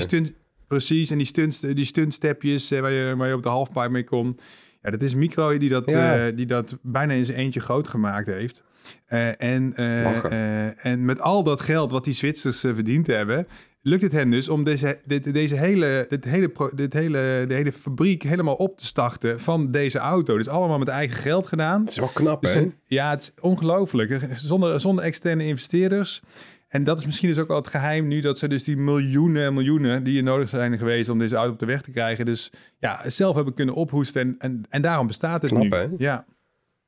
stunt, precies, en die, stunt, die stuntstepjes waar, je, waar je op de halfpipe mee kon. Ja, dat is Micro die dat, Ja. die dat bijna in zijn eentje groot gemaakt heeft. Eh, en, eh, eh, en met al dat geld wat die Zwitsers verdiend hebben, lukt het hen dus om deze, dit, deze hele, dit hele, dit hele, de hele fabriek helemaal op te starten van deze auto. Dus allemaal met eigen geld gedaan. Het is wel knap, Dus hè? een- ja, het is ongelooflijk. Zonder, zonder externe investeerders. En dat is misschien dus ook wel het geheim nu dat ze dus die miljoenen en miljoenen die er nodig zijn geweest om deze auto op de weg te krijgen, dus ja, zelf hebben kunnen ophoesten en, en, en daarom bestaat het Knap, nu. hè? Ja,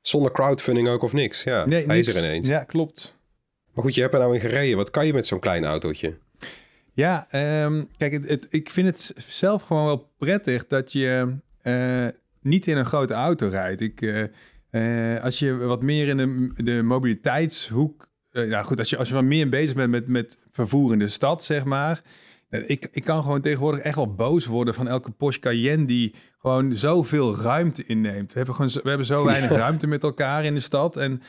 Zonder crowdfunding ook of niks. Ja, nee, hij niks. is er ineens. Ja, klopt. Maar goed, je hebt er nou in gereden. Wat kan je met zo'n klein autootje? Ja, ehm, kijk, het, het- ik vind het zelf gewoon wel prettig dat je eh, niet in een grote auto rijdt. Ik, eh, eh, als je wat meer in de, de mobiliteitshoek... ja, goed, als je, als je wat meer bezig bent met, met vervoer in de stad, zeg maar... Ik, ik kan gewoon tegenwoordig echt wel boos worden van elke Porsche Cayenne die gewoon zoveel ruimte inneemt. We hebben, gewoon zo, we hebben zo weinig ruimte met elkaar in de stad. En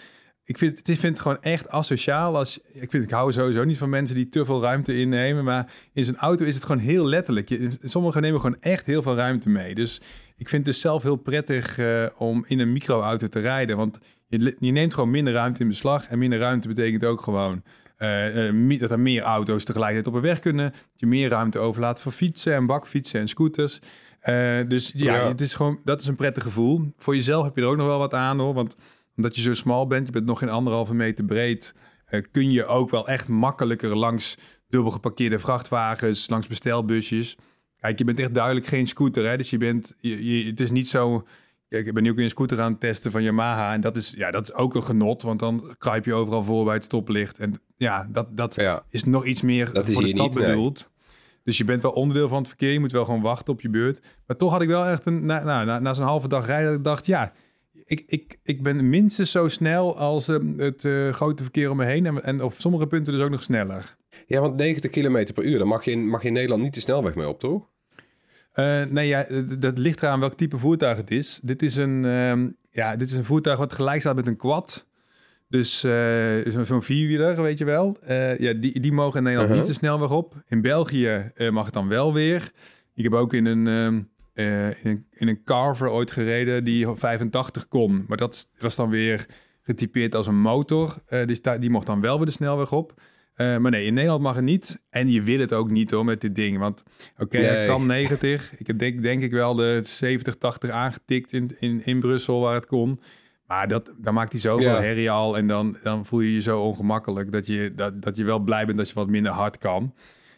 ik vind, het- ik vind het gewoon echt asociaal. Als, ik, vind, ik hou sowieso niet van mensen die te veel ruimte innemen. Maar in zo'n auto is het gewoon heel letterlijk. Je, sommigen nemen gewoon echt heel veel ruimte mee. Dus ik vind het dus zelf heel prettig eh, om in een microauto te rijden. Want je, je neemt gewoon minder ruimte in beslag. En minder ruimte betekent ook gewoon eh, eh, dat er meer auto's tegelijkertijd op de weg kunnen. Dat je meer ruimte overlaat voor fietsen en bakfietsen en scooters. Eh, dus ja, Ja. Het is gewoon, dat is een prettig gevoel. Voor jezelf heb je er ook nog wel wat aan hoor. Want omdat je zo smal bent, je bent nog geen anderhalve meter breed, kun je ook wel echt makkelijker langs dubbel geparkeerde vrachtwagens, langs bestelbusjes. Kijk, je bent echt duidelijk geen scooter, hè? dus je bent, je, je- het is niet zo. Ik ben nu ook weer een scooter aan het testen van Yamaha en dat is, ja, dat is ook een genot, want dan kruip je overal voor bij het stoplicht en ja, dat, dat Ja, is nog iets meer Dat is voor de stad niet, nee. bedoeld. Dus je bent wel onderdeel van het verkeer. Je moet wel gewoon wachten op je beurt. Maar toch had ik wel echt een... Na, nou, na, na zo'n halve dag rijden... dat ik dacht, ja... Ik, ik, ik ben minstens zo snel als eh, het eh, grote verkeer om me heen. En, en op sommige punten dus ook nog sneller. ja want 90 km per uur, dan mag je, in, mag je in Nederland niet de snelweg mee op, toch? Eh, nee, ja, dat ligt eraan welk type voertuig het is. Dit is een, ehm, ja, dit is een voertuig wat gelijk staat met een quad. Dus eh, zo- zo'n vierwieler, weet je wel. Eh, ja, die, die mogen in Nederland Uh-huh. niet de snelweg op. In België mag het dan wel weer. Ik heb ook in een, ehm, eh, in een, in een Carver ooit gereden die 85 kon. Maar dat was dan weer getypeerd als een motor. Dus die mocht dan wel weer de snelweg op. Eh, maar nee, in Nederland mag het niet. En je wil het ook niet hoor met dit ding. Want oké, Nee. kan 90. Ik heb denk, denk ik wel de 70, 80 aangetikt in, in, in Brussel waar het kon. Maar dat, dan maakt hij zoveel Ja. herrie al. En dan, dan voel je je zo ongemakkelijk dat je, dat, dat je wel blij bent dat je wat minder hard kan.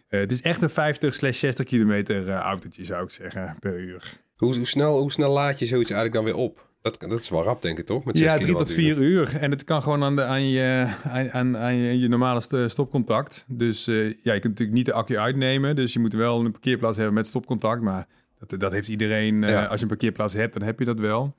Eh, het is echt een 50 slash 60 kilometer eh, autootje zou ik zeggen per uur. Hoe, hoe, snel, hoe snel laad je zoiets eigenlijk dan weer op? Dat, dat is wel rap, denk ik, toch? Met 6 Ja, drie tot kilowattuur. vier uur. En het kan gewoon aan, de, aan, je, aan, aan, je, normale st- stopcontact. Dus eh, ja, je kunt natuurlijk niet de accu uitnemen. Dus je moet wel een parkeerplaats hebben met stopcontact. Maar dat, dat heeft iedereen. eh, Ja. Als je een parkeerplaats hebt, dan heb je dat wel.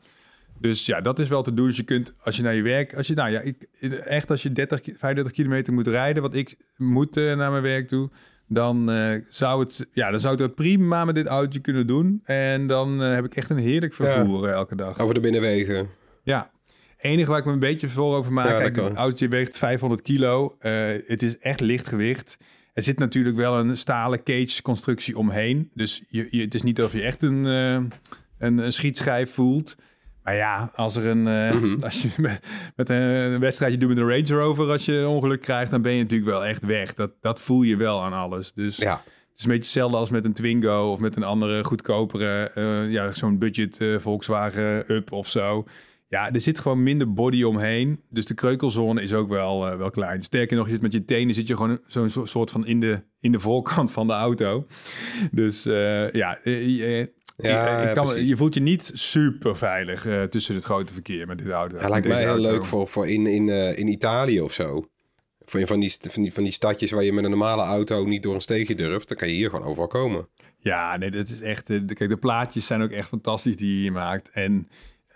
Dus ja, dat is wel te doen. Dus je kunt, als je naar je werk... Als je, nou ja, ik, echt als je 30, ki- 35 kilometer moet rijden... wat ik moet eh, naar mijn werk toe... Dan, eh, zou het, ja, dan zou ik dat prima met dit autootje kunnen doen. En dan eh, heb ik echt een heerlijk vervoer eh, elke dag. Over de binnenwegen. Ja. enige waar ik me een beetje voor over maak, Ja, kijk, het autootje weegt 500 kilo. Het is echt lichtgewicht. Er zit natuurlijk wel een stalen cage constructie omheen. Dus je, je, het is niet of je echt een, een, een schietschijf voelt. Maar ja, als er een, Mhm. als je met, met een, een wedstrijdje doet met een Range Rover, als je ongeluk krijgt, dan ben je natuurlijk wel echt weg. Dat, dat voel je wel aan alles. Dus Ja, het is een beetje hetzelfde als met een Twingo of met een andere goedkopere, eh, ja, zo'n budget eh, Volkswagen Up of zo. Ja, er zit gewoon minder body omheen. Dus de kreukelzone is ook wel, wel klein. Sterker nog, je zit met je tenen zit je gewoon zo'n zo- soort van in de, in de voorkant van de auto. Dus eh, ja, eh, eh, Ja, ik ja, kan, je voelt je niet super veilig eh, tussen het grote verkeer met dit auto. ja lijkt mij deze heel auto. leuk voor, voor in, in, eh, in Italië of zo. Voor een van die, van, die, van die stadjes waar je met een normale auto niet door een steegje durft. Dan kan je hier gewoon overal komen. Ja, nee, dat is echt. eh, de- Kijk, de plaatjes zijn ook echt fantastisch die je hier maakt. En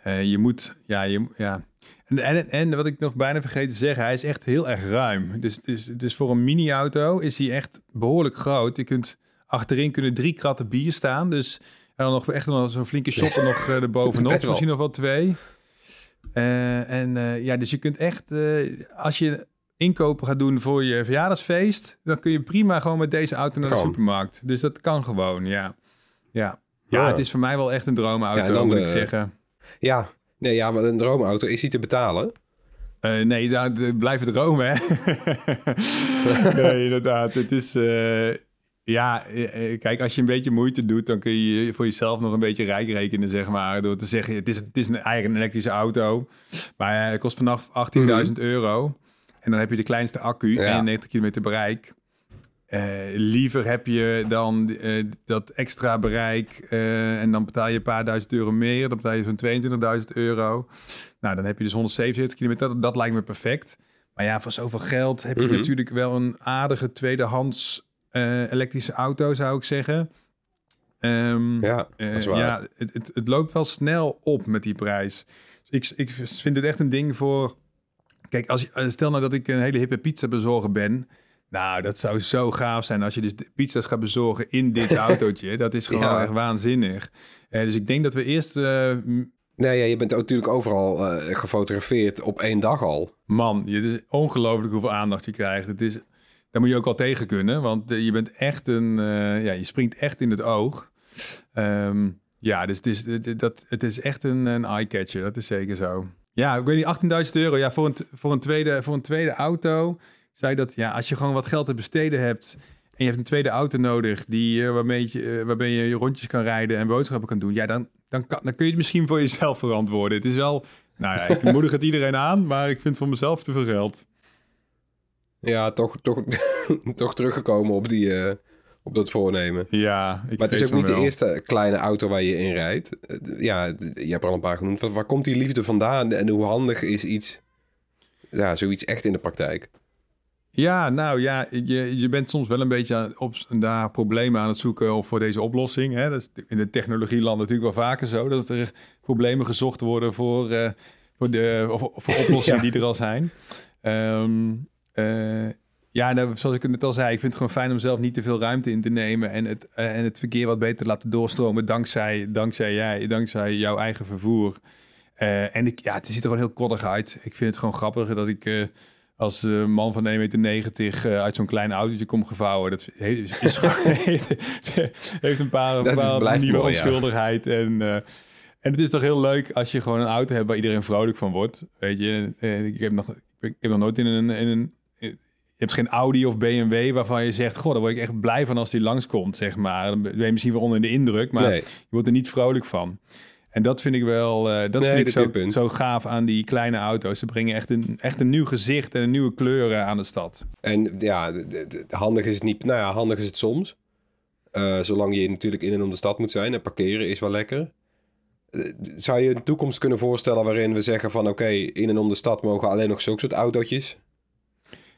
eh, je moet, ja, je, ja. En, en, en wat ik nog bijna vergeten te zeggen, hij is echt heel erg ruim. Dus, dus, dus voor een mini-auto is hij echt behoorlijk groot. Je kunt achterin kunnen drie kratten bier staan. Dus en dan nog echt nog zo'n flinke shopper nog eh, [laughs] erbovenop. Misschien nog wel twee. Eh, en eh, ja, dus je kunt echt, als je inkopen gaat doen voor je verjaardagsfeest, dan kun je prima gewoon met deze auto naar de supermarkt. Dus dat kan gewoon, ja. Ja, ja het is voor mij wel echt een droomauto, Ja, dan moet ik zeggen. Ja, nee, ja, maar een droomauto is die te betalen. Eh, nee, daar blijven dromen, hè? [laughs] nee, inderdaad. Het is... ja, eh, eh, kijk, als je een beetje moeite doet... dan kun je voor jezelf nog een beetje rijk rekenen, zeg maar. Door te zeggen, het is, het is een eigen elektrische auto. Maar hij kost vanaf 18.000 euro. En dan heb je de kleinste accu, Ja. 91 kilometer bereik. Eh, liever heb je dan eh, dat extra bereik eh, en dan betaal je een paar duizend euro meer. Dan betaal je zo'n 22.000 euro. Nou, dan heb je dus 177 kilometer. Dat, dat lijkt me perfect. Maar ja, voor zoveel geld heb je Mhm. natuurlijk wel een aardige tweedehands eh, elektrische auto, zou ik zeggen. Ehm, Ja, dat eh, is waar. ja, het, het, het loopt wel snel op met die prijs. Dus ik, ik vind het echt een ding voor... Kijk, als je, eh, stel nou dat ik een hele hippe pizza bezorger ben. Nou, dat zou zo gaaf zijn als je dus pizza's gaat bezorgen in dit [laughs] autootje. Dat is gewoon Ja. echt waanzinnig. Dus ik denk dat we eerst... m- Nee, ja, je bent natuurlijk overal gefotografeerd op één dag al. man, het is ongelooflijk hoeveel aandacht je krijgt. Het is, daar moet je ook al tegen kunnen. Want je bent echt een... eh, ja, je springt echt in het oog. Ehm, ja, dus het is, dat, het is echt een, een eye-catcher. Dat is zeker zo. Ja, ik weet niet, 18.000 euro. Ja, voor een, voor, een tweede, voor een tweede auto zei dat... Ja, als je gewoon wat geld te besteden hebt... en je hebt een tweede auto nodig... Die, eh, waarmee, je, eh, waarbij je rondjes kan rijden en boodschappen kan doen... Ja, dan, dan, kan, dan kun je het misschien voor jezelf verantwoorden. Het is wel... Nou ja, ik [laughs] moedig het iedereen aan... maar ik vind het voor mezelf te veel geld. Ja, toch, toch, [laughs] toch teruggekomen op, die, eh, op dat voornemen. Ja, ik Maar het is ook niet de eerste kleine auto waar je in rijdt. Eh, Ja, je hebt er al een paar genoemd. Waar, komt die liefde vandaan en hoe handig is iets, ja, zoiets echt in de praktijk? Ja, nou ja, je, je bent soms wel een beetje aan- op daar problemen aan het zoeken of voor deze oplossing. Hè? Dat is in de technologieland natuurlijk wel vaker zo dat er problemen gezocht worden voor, eh, voor, de, of, voor oplossingen [laughs] Ja. die er al zijn. Ehm, eh, ja, nou, zoals ik het net al zei, ik vind het gewoon fijn om zelf niet te veel ruimte in te nemen en het, eh, en het verkeer wat beter te laten doorstromen dankzij, dankzij jij, dankzij jouw eigen vervoer. Eh, en ik, ja, het ziet er gewoon heel koddig uit. Ik vind het gewoon grappig dat ik als man van 1,90 meter uit zo'n klein autootje kom gevouwen. Dat heeft, is, [laughs] gewoon- heeft, heeft een paar, nieuwe ja. onschuldigheid. En, en het is toch heel leuk als je gewoon een auto hebt waar iedereen vrolijk van wordt. Weet je, ik heb nog, ik heb nog nooit in een, in een hebt geen Audi of BMW waarvan je zegt... Goh, daar word ik echt blij van als die langskomt, zeg maar. Dan ben je misschien wel onder de indruk, maar nee, je wordt er niet vrolijk van. En dat vind ik wel, eh, dat Nee, vind ik zo, je punt. zo gaaf aan die kleine auto's. Ze brengen echt een, echt een nieuw gezicht en een nieuwe kleuren aan de stad. En ja, handig is het niet. Nou ja, handig is het soms. Eh, zolang je natuurlijk in en om de stad moet zijn. En parkeren is wel lekker. Eh, Zou je een toekomst kunnen voorstellen waarin we zeggen van... oké, in en om de stad mogen alleen nog zulke soort autootjes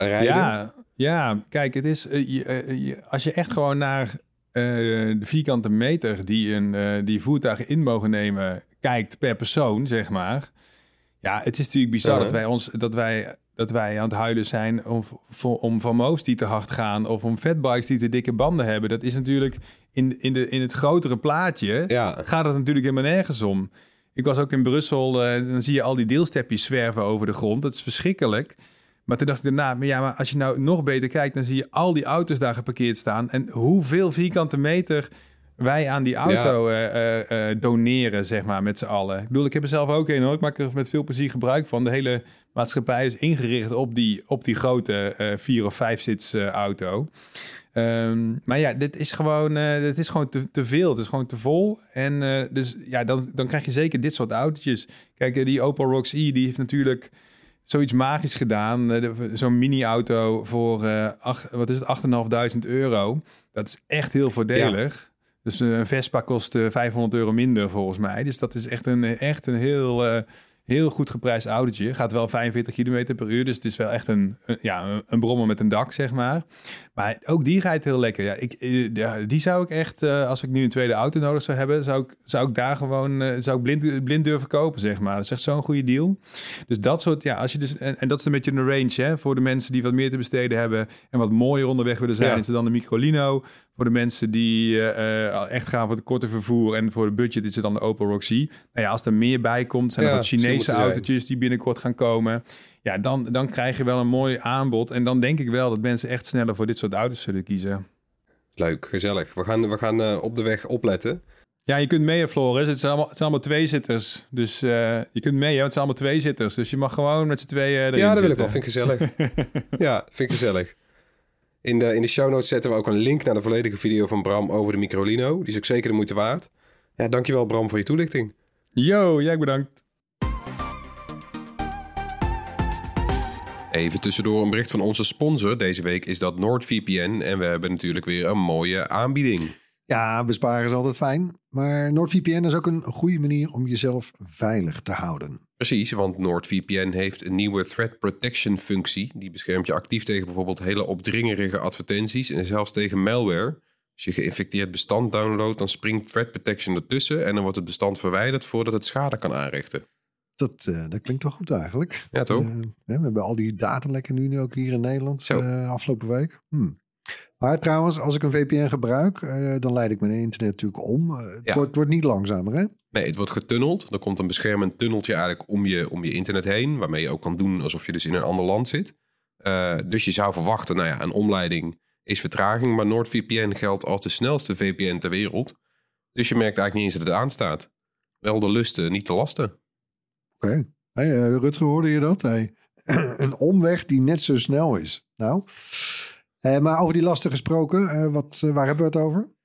rijden? Ja, ja, kijk, het is, eh, je, eh, je- als je echt gewoon naar eh, de vierkante meter die, een, die voertuigen in mogen nemen kijkt per persoon, zeg maar. Ja, het is natuurlijk bizar dat, wij ons, dat, wij, dat wij aan het huilen zijn om, om Van Moos die te hard gaan of om fatbikes die te dikke banden hebben. Dat is natuurlijk in, in, de, in het grotere plaatje Ja, gaat het natuurlijk helemaal nergens om. Ik was ook in Brussel, eh, dan zie je al die deelstepjes zwerven over de grond. Dat is verschrikkelijk. Maar toen dacht ik daarna, maar ja, maar als je nou nog beter kijkt, dan zie je al die auto's daar geparkeerd staan. En hoeveel vierkante meter wij aan die auto eh, eh, eh, doneren, zeg maar, met z'n allen. Ik bedoel, ik heb er zelf ook een hoor. Ik maak er met veel plezier gebruik van. De hele maatschappij is ingericht op die, op die grote vier- of vijfzits auto. Ehm, maar ja, dit is gewoon, dit is gewoon te, te veel. Het is gewoon te vol. En dus ja, dan, dan krijg je zeker dit soort autootjes. Kijk, die Opel Rocks E, die heeft natuurlijk zoiets magisch gedaan. Eh, Zo'n mini-auto voor, acht, wat is het, 8.500 euro. Dat is echt heel voordelig. Dus eh, een Vespa kost eh, 500 euro minder volgens mij. Dus dat is echt een, echt een heel, heel goed geprijsd autootje. Gaat wel 45 km per uur. Dus het is wel echt een, een- ja, een brommer met een dak, zeg maar. Maar ook die rijdt heel lekker. Ja, ik, eh, ja, die zou ik echt, eh, als ik nu een tweede auto nodig zou hebben, zou ik, zou ik daar gewoon eh, zou ik blind, blind durven kopen, zeg maar. Dat is echt zo'n goede deal. Dus dat soort, ja, als je dus, en, en dat is een beetje een range, hè, voor de mensen die wat meer te besteden hebben en wat mooier onderweg willen zijn, Ja. is er dan de Microlino. Voor de mensen die echt gaan voor het korte vervoer en voor de budget is er dan de Opel Roxy. Nou ja, als er meer bij komt, zijn er Ja, wat Chinese het autootjes die binnenkort gaan komen. Ja, dan, dan krijg je wel een mooi aanbod. En dan denk ik wel dat mensen echt sneller voor dit soort auto's zullen kiezen. leuk, gezellig. We gaan, we gaan eh, op de weg opletten. Ja, je kunt mee, Floris. Het zijn allemaal, het zijn allemaal tweezitters. Dus eh, je kunt mee, hè? het zijn allemaal tweezitters. Dus je mag gewoon met z'n tweeën erin ja, dat wil ik wel. Vind ik gezellig. [laughs] ja, vind ik gezellig. In de, in de show notes zetten we ook een link naar de volledige video van Bram over de Microlino. Die is ook zeker de moeite waard. Ja, dankjewel Bram voor je toelichting. Yo, jij bedankt. Even tussendoor een bericht van onze sponsor. Deze week is dat NordVPN. En we hebben natuurlijk weer een mooie aanbieding. Ja, besparen is altijd fijn. Maar NordVPN is ook een goede manier om jezelf veilig te houden. Precies, want NordVPN heeft een nieuwe threat protection functie. Die beschermt je actief tegen bijvoorbeeld hele opdringerige advertenties en zelfs tegen malware. Als je geïnfecteerd bestand downloadt, dan springt threat protection ertussen en dan wordt het bestand verwijderd voordat het schade kan aanrichten. Dat, eh, dat klinkt wel goed eigenlijk. Ja, toch? Eh, we hebben al die datalekken nu, nu ook hier in Nederland eh, afgelopen week. Hm. Maar trouwens, als ik een VPN gebruik, dan leid ik mijn internet natuurlijk om. Het, Ja. wordt, het wordt niet langzamer, hè? Nee, het wordt getunneld. Er komt een beschermend tunneltje eigenlijk om je, om je internet heen. Waarmee je ook kan doen alsof je dus in een ander land zit. Dus je zou verwachten, nou ja, een omleiding is vertraging. Maar NordVPN geldt als de snelste VPN ter wereld. Dus je merkt eigenlijk niet eens dat het aanstaat. Wel de lusten, niet de lasten. Oké. Hey, eh, Rutger, hoorde je dat? Hey, [clears throat] een omweg die net zo snel is. Nou, eh, maar over die lasten gesproken, eh, wat, waar hebben we het over?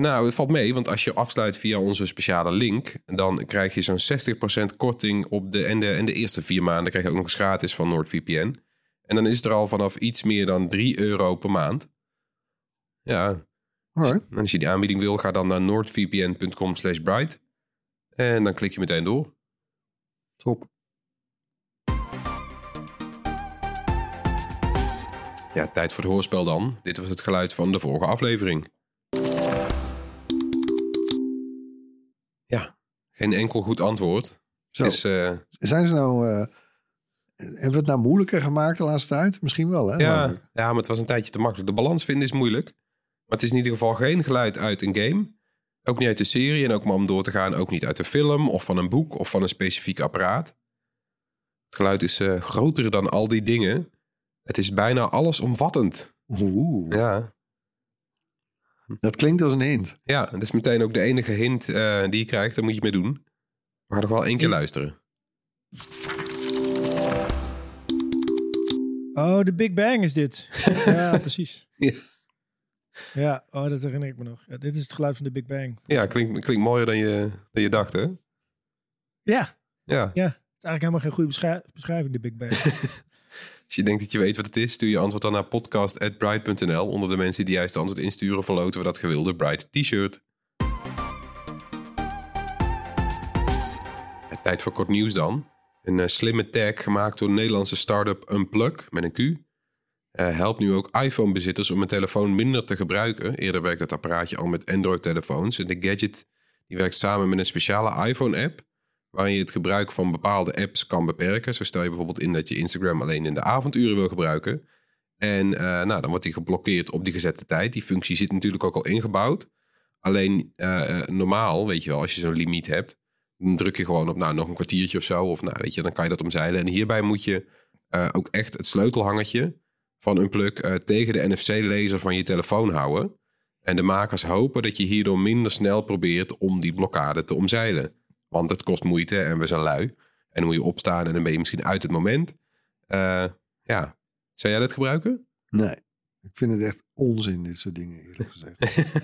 Nou, het valt mee, want als je afsluit via onze speciale link, dan krijg je zo'n 60% korting op de en, de en de eerste vier maanden krijg je ook nog eens gratis van NordVPN. En dan is het er al vanaf iets meer dan 3 euro per maand. Ja, Alright. en als je die aanbieding wil, ga dan naar noordvpn.com slash bright. En dan klik je meteen door. Top. Ja, tijd voor het hoorspel dan. Dit was het geluid van de vorige aflevering. Ja, geen enkel goed antwoord. Zo. Is, eh, Zijn ze nou... eh, hebben we het nou moeilijker gemaakt de laatste tijd? Misschien wel, hè? Ja, Maar- ja, maar het was een tijdje te makkelijk. De balans vinden is moeilijk. Maar het is in ieder geval geen geluid uit een game. Ook niet uit de serie. En ook maar om door te gaan, ook niet uit een film of van een boek of van een specifiek apparaat. Het geluid is eh, groter dan al die dingen. Het is bijna allesomvattend. Oeh, Ja, dat klinkt als een hint. ja dat is meteen ook de enige hint eh, die je krijgt. Daar moet je mee doen. We gaan nog wel één keer luisteren. Oh, de Big Bang is dit. [laughs] ja, precies. Ja. Ja, oh, dat herinner ik me nog. Ja, dit is het geluid van de Big Bang. Ja, klinkt, klinkt mooier dan je, dan je dacht, hè? Ja, Ja. ja. Het is eigenlijk helemaal geen goede beschrij- beschrijving, de Big Bang. [laughs] Als je denkt dat je weet wat het is, stuur je antwoord dan naar podcast.bright.nl. Onder de mensen die juist antwoord insturen, verloten we dat gewilde Bright t-shirt. Tijd voor kort nieuws dan. Een eh, slimme tag gemaakt door de Nederlandse start-up Unplug met een Q. eh, helpt nu ook iPhone-bezitters om een telefoon minder te gebruiken. Eerder werkte het apparaatje al met Android-telefoons. En de gadget die werkt samen met een speciale iPhone-app waarin je het gebruik van bepaalde apps kan beperken. Zo stel je bijvoorbeeld in dat je Instagram alleen in de avonduren wil gebruiken. En eh, nou, dan wordt die geblokkeerd op die gezette tijd. Die functie zit natuurlijk ook al ingebouwd. Alleen eh, normaal, weet je wel, als je zo'n limiet hebt, dan druk je gewoon op nou, nog een kwartiertje of zo. Of nou, weet je, dan kan je dat omzeilen. En hierbij moet je ook echt het sleutelhangertje van Unplug eh tegen de NFC-laser van je telefoon houden. En de makers hopen dat je hierdoor minder snel probeert om die blokkade te omzeilen. Want het kost moeite en we zijn lui. En dan moet je opstaan en dan ben je misschien uit het moment. Eh, ja, zou jij dat gebruiken? Nee, ik vind het echt onzin, dit soort dingen, eerlijk gezegd.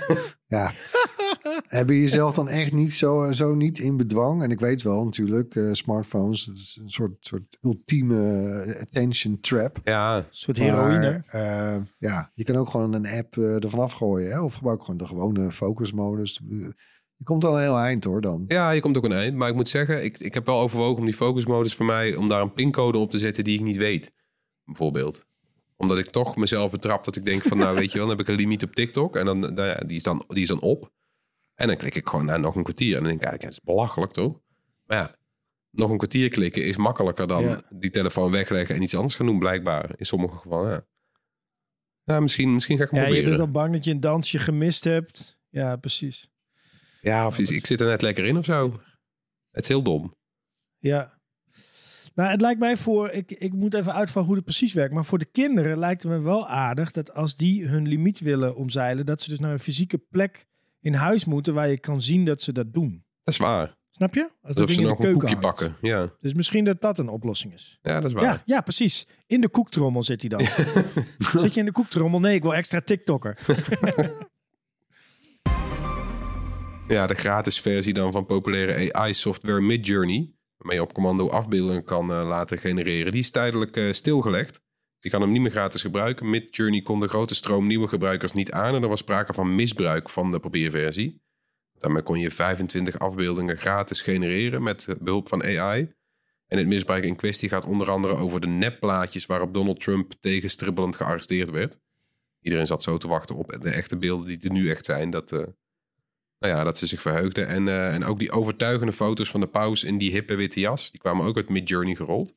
[laughs] ja. Hebben je jezelf dan echt niet zo, zo niet in bedwang? En ik weet wel natuurlijk, eh, smartphones, dat is een soort, soort ultieme eh, attention trap. Ja, Een soort heroïne. Eh, ja, je kan ook gewoon een app eh, ervan afgooien. Hè? Of gebruik gewoon de gewone focusmodus. Je komt al een heel eind hoor dan. ja, je komt ook een eind. Maar ik moet zeggen, ik, ik heb wel overwogen om die focusmodus voor mij... om daar een pincode op te zetten die ik niet weet. Bijvoorbeeld. Omdat ik toch mezelf betrap dat ik denk van... nou, weet je wel, dan heb ik een limiet op TikTok. En dan, nou ja, die, is dan, die is dan op. En dan klik ik gewoon naar nog een kwartier. En dan denk ik, ja, dat is belachelijk toch? Maar ja, nog een kwartier klikken is makkelijker dan Ja. die telefoon wegleggen... en iets anders gaan doen, blijkbaar. In sommige gevallen, ja. Ja, misschien, misschien ga ik hem Ja, je proberen. bent dan bang dat je een dansje gemist hebt. Ja, precies. Ja, of ik zit er net lekker in of zo. Het is heel dom. Ja. Nou, het lijkt mij voor, ik, ik moet even uitvallen hoe het precies werkt. Maar voor de kinderen lijkt het me wel aardig dat als die hun limiet willen omzeilen, dat ze dus naar een fysieke plek in huis moeten waar je kan zien dat ze dat doen. Dat is waar. Snap je? Als dat Alsof ze in nog de een koekje hangt. pakken. Ja. Dus misschien dat dat een oplossing is. ja, dat is waar. Ja, ja, precies. In de koektrommel zit hij dan. [laughs] zit je in de koektrommel? Nee, ik wil extra TikToker. [laughs] Ja, de gratis versie dan van populaire AI-software Midjourney. Waarmee je op commando afbeeldingen kan eh, laten genereren, die is tijdelijk eh, stilgelegd. Je kan hem niet meer gratis gebruiken. Midjourney kon de grote stroom nieuwe gebruikers niet aan en er was sprake van misbruik van de probeerversie. Daarmee kon je 25 afbeeldingen gratis genereren met behulp van AI. En het misbruik in kwestie gaat onder andere over de nepplaatjes waarop Donald Trump tegenstribbelend gearresteerd werd. Iedereen zat zo te wachten op de echte beelden die er nu echt zijn. Dat, eh, nou ja, dat ze zich verheugden. En, eh, en ook die overtuigende foto's van de paus in die hippe witte jas. Die kwamen ook uit Midjourney gerold.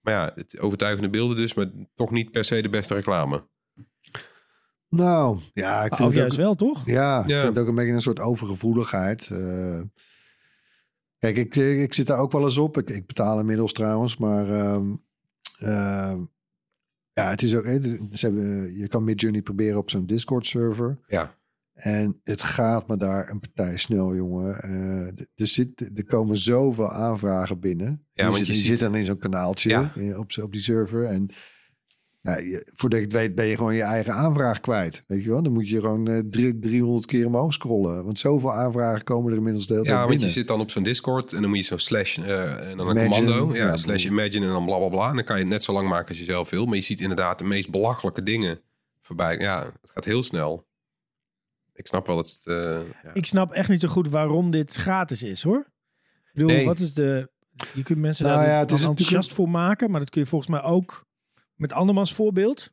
Maar ja, het overtuigende beelden dus, maar toch niet per se de beste reclame. Nou, ja, ik vind Of het juist ook, wel, toch? ja, ik Ja. vind het ook een beetje een soort overgevoeligheid. Eh, kijk, ik, ik zit daar ook wel eens op. Ik, ik betaal inmiddels trouwens, maar ehm, ehm, ja, het is ook. hè, Ze hebben, je kan Midjourney proberen op zo'n Discord-server. Ja, En het gaat me daar een partij snel, jongen. Eh, er, zit, er komen zoveel aanvragen binnen. Ja, zit, je ziet- zit dan in zo'n kanaaltje Ja. eh, op, op die server. En je, voordat je het weet ben je gewoon je eigen aanvraag kwijt. Weet je wel? Dan moet je gewoon eh, drie- 300 keer omhoog scrollen. Want zoveel aanvragen komen er inmiddels de hele tijd ja want je zit dan op zo'n Discord en dan moet je zo'n slash en dan een Imagine, commando. Ja, ja, slash imagine en dan bla bla bla. En dan kan je het net zo lang maken als je zelf wil. Maar je ziet inderdaad de meest belachelijke dingen voorbij. Ja, het gaat heel snel. Ik snap wel dat het... eh, ja. Ik snap echt niet zo goed waarom dit gratis is, hoor. Ik bedoel, Nee. wat is de... Je kunt mensen Nou daar ja, ja, het is enthousiast voor maken, maar dat kun je volgens mij ook met andermans voorbeeld.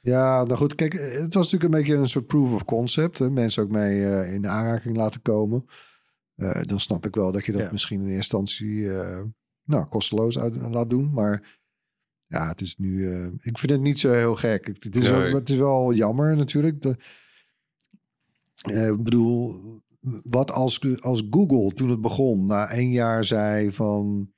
Ja, nou goed, kijk, het was natuurlijk een beetje een soort proof of concept. Hè? Mensen ook mee eh, in de aanraking laten komen. Eh, dan snap ik wel dat je dat Ja. misschien in eerste instantie eh, nou, kosteloos uit, laat doen. Maar ja, het is nu. eh, ik vind het niet zo heel gek. Het, het is, Nee. ook, het is wel jammer natuurlijk. De, eh, ik bedoel, wat als, als Google toen het begon, na één jaar zei van.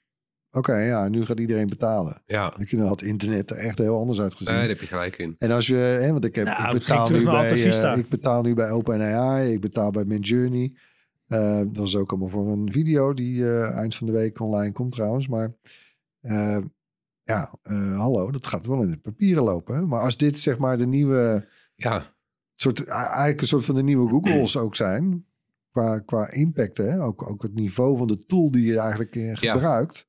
Oké, ja, nu gaat iedereen betalen. ja, dan had internet er echt heel anders uitgezien. nee, daar heb je gelijk in. En als je, hè, want ik, heb, Nou, ik, betaal nu bij, eh, ik betaal nu bij OpenAI, ik betaal bij Midjourney. Eh dat is ook allemaal voor een video die eh, eind van de week online komt trouwens. Maar eh, ja, eh, hallo, dat gaat wel in de papieren lopen. Hè? Maar als dit zeg maar de nieuwe, Ja, soort, eigenlijk een soort van de nieuwe Googles ook zijn, qua, qua impact, hè? Ook, ook het niveau van de tool die je eigenlijk eh, gebruikt.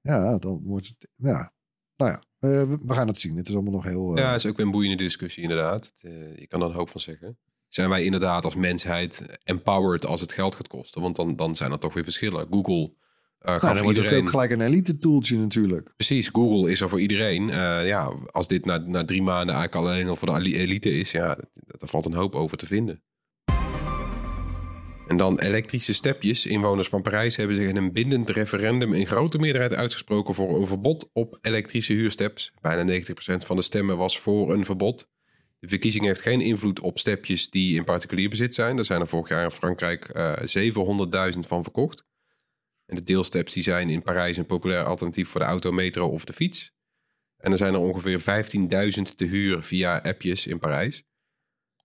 Ja, dan wordt het, ja, nou ja, eh, we, gaan het zien. Het is allemaal nog heel... eh, ja, is ook weer een boeiende discussie inderdaad. Het, je kan er een hoop van zeggen. Zijn wij inderdaad als mensheid empowered als het geld gaat kosten? Want dan, dan zijn er toch weer verschillen. Google eh Nou, wordt het iedereen... ook gelijk een elite tooltje natuurlijk. Precies, Google is er voor iedereen. Eh, ja, als dit na, na drie maanden eigenlijk alleen al voor de elite is, ja, daar valt een hoop over te vinden. En dan elektrische stepjes. Inwoners van Parijs hebben zich in een bindend referendum in grote meerderheid uitgesproken voor een verbod op elektrische huursteps. Bijna 90% van de stemmen was voor een verbod. De verkiezing heeft geen invloed op stepjes die in particulier bezit zijn. Er zijn er vorig jaar in Frankrijk eh 700.000 van verkocht. En de deelsteps die zijn in Parijs een populair alternatief voor de auto, metro of de fiets. En er zijn er ongeveer 15.000 te huur via appjes in Parijs.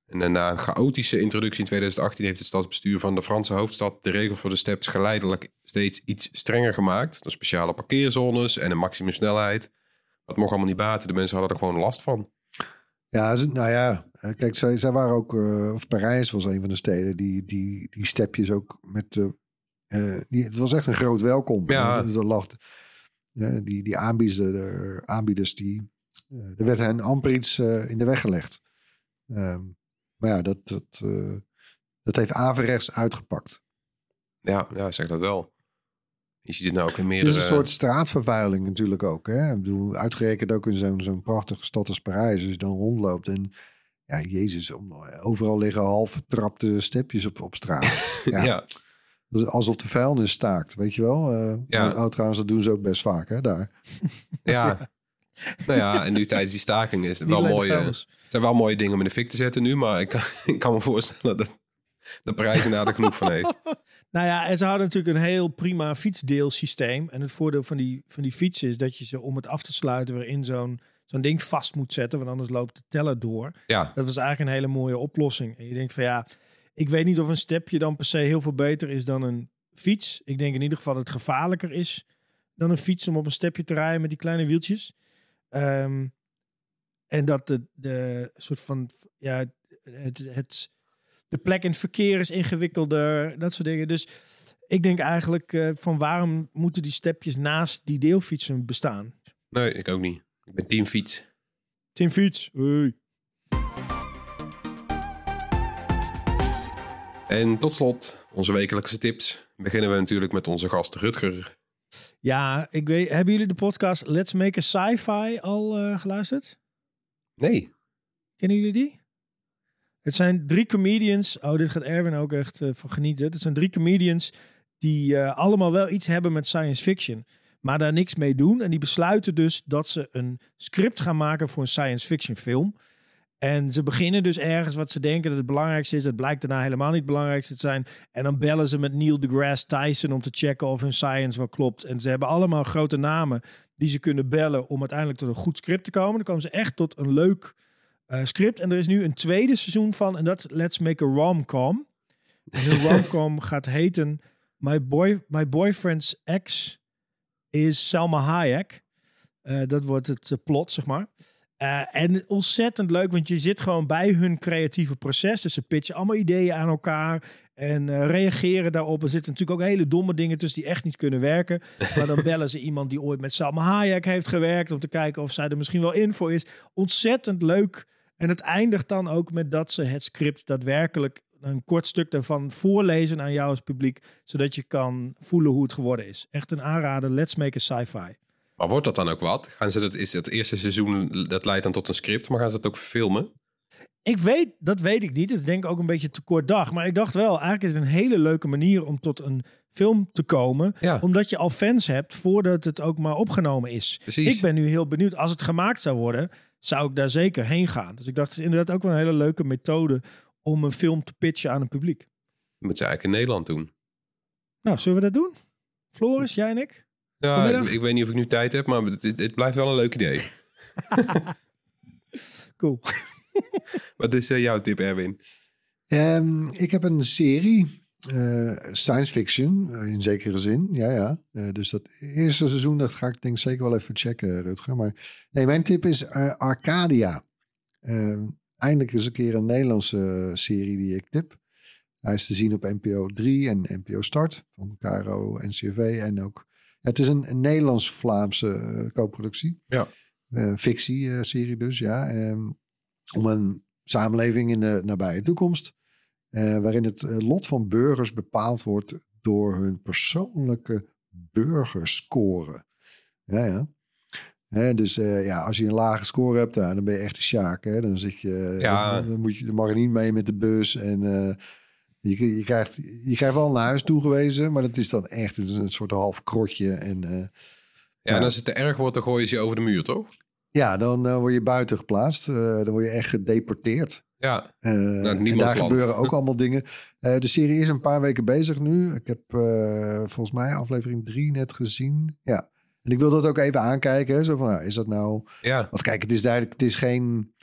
En na een chaotische introductie in 2018 heeft het stadsbestuur van de Franse hoofdstad de regels voor de steps geleidelijk steeds iets strenger gemaakt. Door speciale parkeerzones en een maximumsnelheid. Dat mocht allemaal niet baten. De mensen hadden er gewoon last van. Ja, nou ja, eh, kijk, zij, waren ook, eh, of Parijs was een van de steden die, die, die stepjes ook met, eh, eh, die, het was echt een groot welkom. Ja. Eh, dus er lag, eh, die, die aanbieders, de, aanbieders die, er werd hen amper iets in de weg gelegd. Ehm, maar ja, dat, dat, dat heeft averechts uitgepakt. Ja, ja, zeg dat wel. Je ziet het nou ook in Het meerdere... is een soort straatvervuiling natuurlijk ook. Hè? Ik bedoel, uitgerekend ook in zo'n zo'n prachtige stad als Parijs. Als je dan rondloopt en ja, jezus, overal liggen half vertrapte stepjes op, op straat. [laughs] ja. ja. Alsof de vuilnis staakt, weet je wel. Eh Ja. oh, trouwens, dat doen ze ook best vaak, hè, daar. [laughs] Ja. nou ja, en nu tijdens die staking is het Niet wel de mooi. Het zijn wel mooie dingen om in de fik te zetten nu, maar ik kan, [laughs] ik kan me voorstellen dat de prijs inderdaad er genoeg van heeft. [laughs] Nou ja, en ze hadden natuurlijk een heel prima fietsdeelsysteem. En het voordeel van die, van die fietsen is dat je ze om het af te sluiten weer in zo'n zo'n ding vast moet zetten. Want anders loopt de teller door. Ja, Dat was eigenlijk een hele mooie oplossing. En je denkt van ja, ik weet niet of een stepje dan per se heel veel beter is dan een fiets. Ik denk in ieder geval dat het gevaarlijker is dan een fiets om op een stepje te rijden met die kleine wieltjes. Ehm, en dat de, de soort van, ja, het, het, de plek in het verkeer is ingewikkelder, dat soort dingen. Dus Ik denk eigenlijk eh, van waarom moeten die stepjes naast die deelfietsen bestaan? Nee, ik ook niet. Ik ben team fiets. Team fiets. Hey. En tot slot, onze wekelijkse tips. Beginnen we natuurlijk met onze gast Rutger. Ja, ik weet, hebben jullie de podcast Let's Make a Sci-Fi al eh, geluisterd? Nee. Kennen jullie die? Het zijn drie comedians. Oh, dit gaat Erwin ook echt eh, van genieten. Het zijn drie comedians die eh, allemaal wel iets hebben met science fiction. Maar daar niks mee doen. En die besluiten dus dat ze een script gaan maken voor een science fiction film. En ze beginnen dus ergens wat ze denken dat het belangrijkste is. Dat blijkt daarna helemaal niet het belangrijkste te zijn. En dan bellen ze met Neil deGrasse Tyson om te checken of hun science wel klopt. En ze hebben allemaal grote namen die ze kunnen bellen om uiteindelijk tot een goed script te komen. Dan komen ze echt tot een leuk eh, script. En er is nu een tweede seizoen van. En dat is Let's Make a Rom-Com. En de [laughs] rom-com gaat heten My, boy, My Boyfriend's Ex is Selma Hayek. Eh, dat wordt het eh, plot, zeg maar. Eh, en ontzettend leuk, want je zit gewoon bij hun creatieve proces. Dus ze pitchen allemaal ideeën aan elkaar en eh, reageren daarop. Er zitten natuurlijk ook hele domme dingen tussen die echt niet kunnen werken. [laughs] Maar dan bellen ze iemand die ooit met Salma Hayek heeft gewerkt... om te kijken of zij er misschien wel in voor is. Ontzettend leuk. En het eindigt dan ook met dat ze het script daadwerkelijk... een kort stuk daarvan voorlezen aan jou als publiek... zodat je kan voelen hoe het geworden is. Echt een aanrader. Let's make a sci-fi. Maar wordt dat dan ook wat? Gaan ze dat, is het eerste seizoen, dat leidt dan tot een script, maar gaan ze dat ook filmen? Ik weet, dat weet ik niet. Het is denk ik ook een beetje te kort dag. Maar ik dacht wel, eigenlijk is het een hele leuke manier om tot een film te komen. Ja. Omdat je al fans hebt voordat het ook maar opgenomen is. Precies. Ik ben nu heel benieuwd. Als het gemaakt zou worden, zou ik daar zeker heen gaan. Dus ik dacht, het is inderdaad ook wel een hele leuke methode om een film te pitchen aan een publiek. Dat moeten ze eigenlijk in Nederland doen. Nou, zullen we dat doen? Floris, jij en ik? Ja, ik, ik weet niet of ik nu tijd heb, maar het, is- het blijft wel een leuk idee. [laughs] Cool. [laughs] Wat is eh, jouw tip, Erwin? Ehm, ik heb een serie, eh, science fiction, eh, in zekere zin. Ja, ja. Dus dat eerste seizoen, dat ga ik denk zeker wel even checken, Rutger. Maar nee, mijn tip is Arcadia. Ehm, eindelijk eens een keer een Nederlandse serie die ik tip. Hij is te zien op NPO 3 en NPO Start van KRO, NCRV en ook... Het is een, een Nederlands-Vlaamse eh, co-productie. Ja. Eh, Fictie-serie dus, ja. Ehm, om een samenleving in de nabije toekomst. eh, waarin het lot van burgers bepaald wordt door hun persoonlijke burgerscore. Ja, ja. Dus ja, als je een lage score hebt, nou, dan ben je echt een sjaak. Hè? Dan, zit je, Ja. dan, moet je, dan mag je niet mee met de bus. En je, je, krijgt, je krijgt wel naar huis toegewezen, maar dat is dan echt een, een soort half krotje. En eh, Ja, Ja. en als het te erg wordt, dan gooien ze je over de muur, toch? ja, dan eh, word je buiten geplaatst. Eh, dan word je echt gedeporteerd. Ja, Eh, en daar land. gebeuren ook [laughs] allemaal dingen. De serie is een paar weken bezig nu. Ik heb volgens mij aflevering drie net gezien. Ja. En ik wil dat ook even aankijken. hè. Zo van, nou, is dat nou... ja. Want kijk, het is duidelijk, het is geen...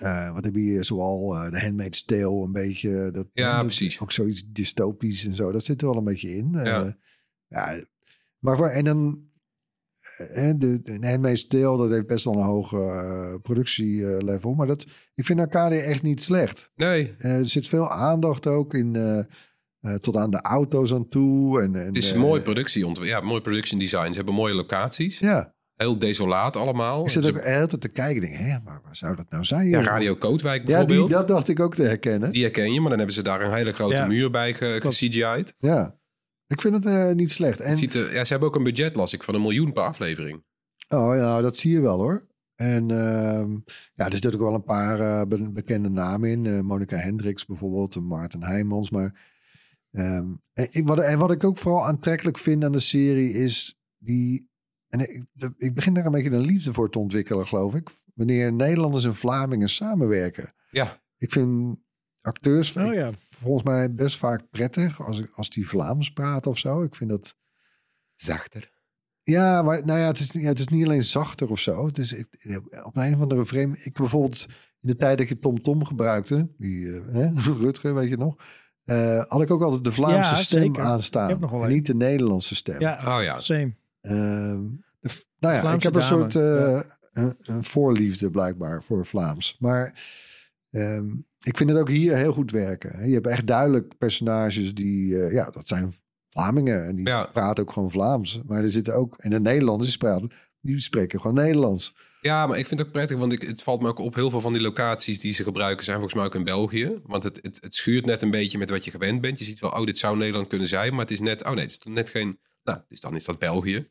eh, eh, wat heb je hier zoal uh, de Handmaid's Tale een beetje. Dat, Ja, dat- precies. Ook zoiets dystopisch en zo. Dat zit er wel een beetje in. Eh, Ja. ja, maar voor, en dan eh, de, de Handmaid's Tale, dat heeft best wel een hoge eh, productielevel. Maar dat, ik vind Arcadia echt niet slecht. Nee, Eh, er zit veel aandacht ook in, eh, eh, tot aan de auto's aan toe. En, en, het is eh, mooi productie. Ja, mooi production design. Ze hebben mooie locaties. Ja, Heel desolaat allemaal. ik zit ook heel te kijken. Denk, hè, waar, waar zou dat nou zijn? ja? Radio Kootwijk Ja, bijvoorbeeld. die, dat dacht ik ook te herkennen. Die herken je, maar dan hebben ze daar een hele grote Ja. muur bij ge-. Ja, ik vind het eh, niet slecht. En, Het ziet er- ja, ze hebben ook een budget, las ik, van een miljoen per aflevering. Oh ja, dat zie je wel hoor. En ehm, ja, er zitten ook wel een paar eh, be- bekende namen in. Eh, Monica Hendricks bijvoorbeeld, en Maarten Heijmans. Maar ehm, en, wat, en wat ik ook vooral aantrekkelijk vind aan de serie is die... En ik, ik begin daar een beetje een liefde voor te ontwikkelen, geloof ik. Wanneer Nederlanders en Vlamingen samenwerken. Ja, Ik vind acteurs Oh ik- ja. volgens mij best vaak prettig als, als die Vlaams praten of zo. Ik vind dat... zachter. Ja, maar nou ja, het is, ja, het is niet alleen zachter of zo. Het is ik- op een of andere vreemde... Ik bijvoorbeeld in de tijd dat je Tom Tom gebruikte, die hè, [laughs] Rutger, weet je nog, eh, had ik ook altijd de Vlaamse Ja, stem zeker. aanstaan. En niet de Nederlandse stem. Ja, Oh ja. same. Ehm, De nou ja, ik heb een dame, soort eh, een, een voorliefde blijkbaar voor Vlaams. Maar ehm, ik vind het ook hier heel goed werken. Je hebt echt duidelijk personages die, eh, ja, dat zijn Vlamingen. En die Ja. praten ook gewoon Vlaams. Maar er zitten ook, en de Nederlanders praten, die spreken gewoon Nederlands. Ja, maar ik vind het ook prettig, want ik, het valt me ook op. Heel veel van die locaties die ze gebruiken zijn volgens mij ook in België. Want het, het, het schuurt net een beetje met wat je gewend bent. Je ziet wel, oh, dit zou Nederland kunnen zijn. Maar het is net, oh nee, het is net geen... Nou, dus dan is dat België.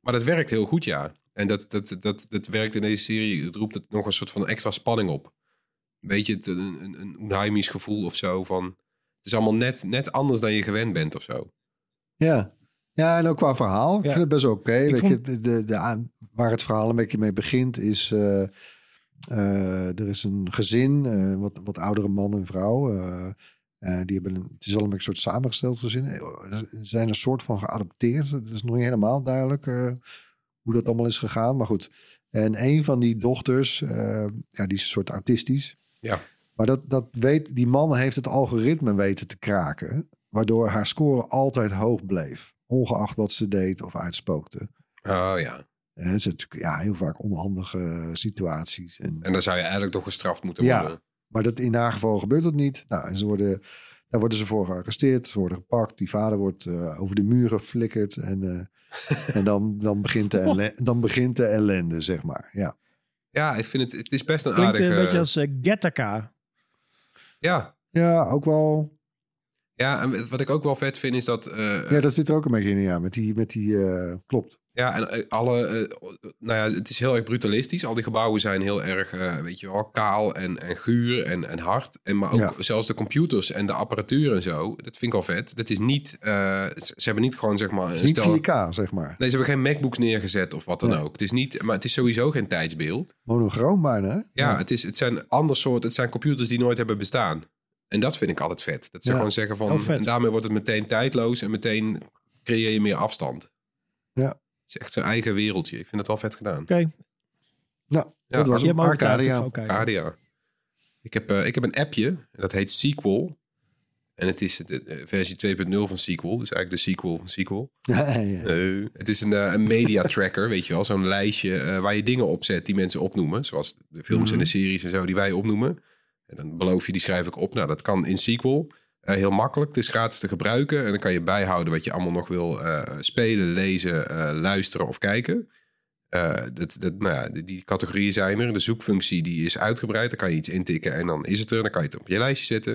Maar dat werkt heel goed, ja. En dat, dat, dat, dat werkt in deze serie. Het roept het nog een soort van extra spanning op. Een beetje het, een, een, een onheimisch gevoel of zo van... Het is allemaal net, net anders dan je gewend bent of zo. Ja. Ja, en ook qua verhaal. Ik Ja. vind het best oké. Weet vond- je, de, de, waar het verhaal een beetje mee begint is... eh, eh, er is een gezin, eh, wat, wat oudere man en vrouw. Eh, die hebben een, het is allemaal een soort samengesteld gezin. Eh, Ze zijn een soort van geadopteerd. Het is nog niet helemaal duidelijk eh, hoe dat allemaal is gegaan. Maar goed. En een van die dochters, ja, die is een soort artistisch. Ja. Maar dat, dat weet, die man heeft het algoritme weten te kraken. Waardoor haar score altijd hoog bleef. Ongeacht wat ze deed of uitspookte. Oh ja. En het is natuurlijk ja, heel vaak onhandige situaties. En, En dan zou je eigenlijk toch gestraft moeten Ja. Maar dat, in haar geval gebeurt dat niet. Nou, en ze worden, daar worden ze voor gearresteerd. Ze worden gepakt. Die vader wordt eh, over de muren geflikkerd. En, eh, en dan, dan, begint de ellende, [laughs] dan begint de ellende, zeg maar. Ja, Ja, ik vind het, het is best een Klinkt aardige... een beetje als uh, Gattaca. Ja, ja ook wel. Ja, en wat ik ook wel vet vind is dat... eh, Ja, dat zit er ook een beetje in. Ja, met die, met die eh, klopt. Ja, en eh, alle, nou ja, het is heel erg brutalistisch. Al die gebouwen zijn heel erg, weet je wel, kaal en, en guur en, en hard. En maar ook Ja. zelfs de computers en de apparatuur en zo. Dat vind ik wel vet. Dat is niet, ze hebben niet gewoon zeg maar. Een niet stel- 4K, zeg maar. Nee, ze hebben geen MacBooks neergezet of wat dan Nee. ook. Het is niet, maar het is sowieso geen tijdsbeeld. Monochroom bijna. hè? Ja, Het, is, het zijn ander soort, het zijn computers die nooit hebben bestaan. En dat vind ik altijd vet. Dat ze Ja. gewoon zeggen van, en daarmee wordt het meteen tijdloos en meteen creëer je meer afstand. Ja. Het is echt zijn eigen wereldje. Ik vind het wel vet gedaan. Oké, Nou, Ja, dat was een. Arcadia. Arcadia. Ik heb, eh, ik heb een appje, en dat heet Sequel. En het is de, de versie 2.0 van Sequel. Dus eigenlijk de sequel van Sequel. [laughs] Ja, ja. Nee, het is een, eh, een media tracker, [laughs] weet je wel. Zo'n lijstje eh, waar je dingen op zet die mensen opnoemen. Zoals de films en de series en zo die wij opnoemen. En dan beloof je, die schrijf ik op. Nou, dat kan in Sequel. Eh, heel makkelijk. Het is gratis te gebruiken. En dan kan je bijhouden wat je allemaal nog wil eh, spelen, lezen, eh, luisteren of kijken. Dat, dat, nou ja, die, die categorieën zijn er. De zoekfunctie die is uitgebreid. Dan kan je iets intikken en dan is het er. Dan kan je het op je lijstje zetten.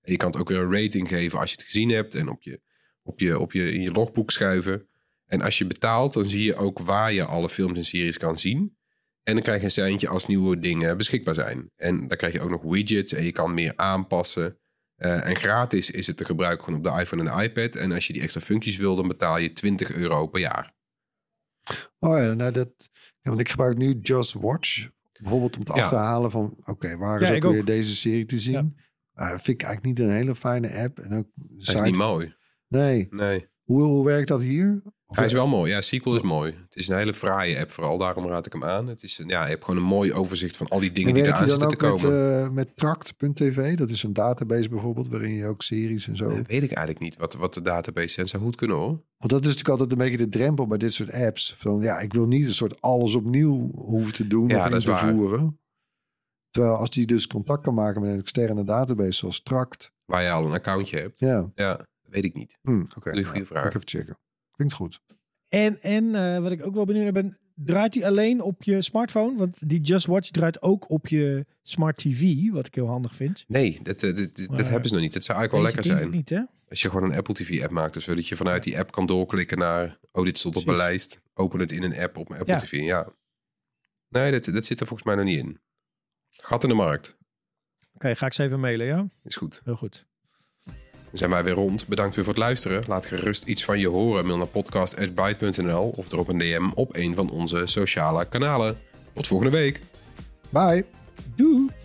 En je kan het ook weer een rating geven als je het gezien hebt. En op je, op je, op je, in je logboek schuiven. En als je betaalt, dan zie je ook waar je alle films en series kan zien. En dan krijg je een seintje als nieuwe dingen beschikbaar zijn. En dan krijg je ook nog widgets en je kan meer aanpassen. Eh, en gratis is het te gebruiken gewoon op de iPhone en de iPad. En als je die extra functies wil, dan betaal je 20 euro per jaar. Oh ja, nou dat, ja, want ik gebruik nu Just Watch. Bijvoorbeeld om te Ja. achterhalen van, oké, waar is Ja, ook weer deze serie te zien? Dat vind ik eigenlijk niet een hele fijne app. En ook is niet mooi. Nee. Nee. Hoe, hoe werkt dat hier? Hij is wel mooi. Ja, Sequel is mooi. Het is een hele fraaie app vooral. Daarom raad ik hem aan. Het is, een- ja, je hebt gewoon een mooi overzicht van al die dingen en die eraan zitten te komen. met, eh met Tract.tv? Dat is een database bijvoorbeeld, waarin je ook series en zo... Dat weet ik eigenlijk niet wat, wat de database zijn. Zou goed kunnen hoor. Want dat is natuurlijk altijd een beetje de drempel bij dit soort apps. Van ja, ik wil niet een soort alles opnieuw hoeven te doen Ja, of in te waar. voeren. Terwijl als die dus contact kan maken met een externe database zoals Tract. Waar je al een accountje hebt. Ja, Ja, weet ik niet. hm, oké. Nou, vraag. ga ik even checken. Klinkt goed. En, en eh, wat ik ook wel benieuwd naar ben, draait die alleen op je smartphone? Want die Just Watch draait ook op je smart TV, wat ik heel handig vind. Nee, dat, eh, dat, dat, Maar- dat hebben ze nog niet. Dat zou eigenlijk wel lekker zijn. Niet, hè? Als je gewoon een Apple TV app maakt. Dus zodat je vanuit die app kan doorklikken naar... Oh, dit stond op mijn lijst. Open het in een app op mijn Apple Ja. TV. Ja. Nee, dat, dat zit er volgens mij nog niet in. Gat in de markt. Oké, ga ik ze even mailen, ja? Is goed. Heel goed. Zijn wij weer rond. Bedankt weer voor het luisteren. Laat gerust iets van je horen. Mail naar podcast.byte.nl of drop een DM op een van onze sociale kanalen. Tot volgende week. Bye. Doei!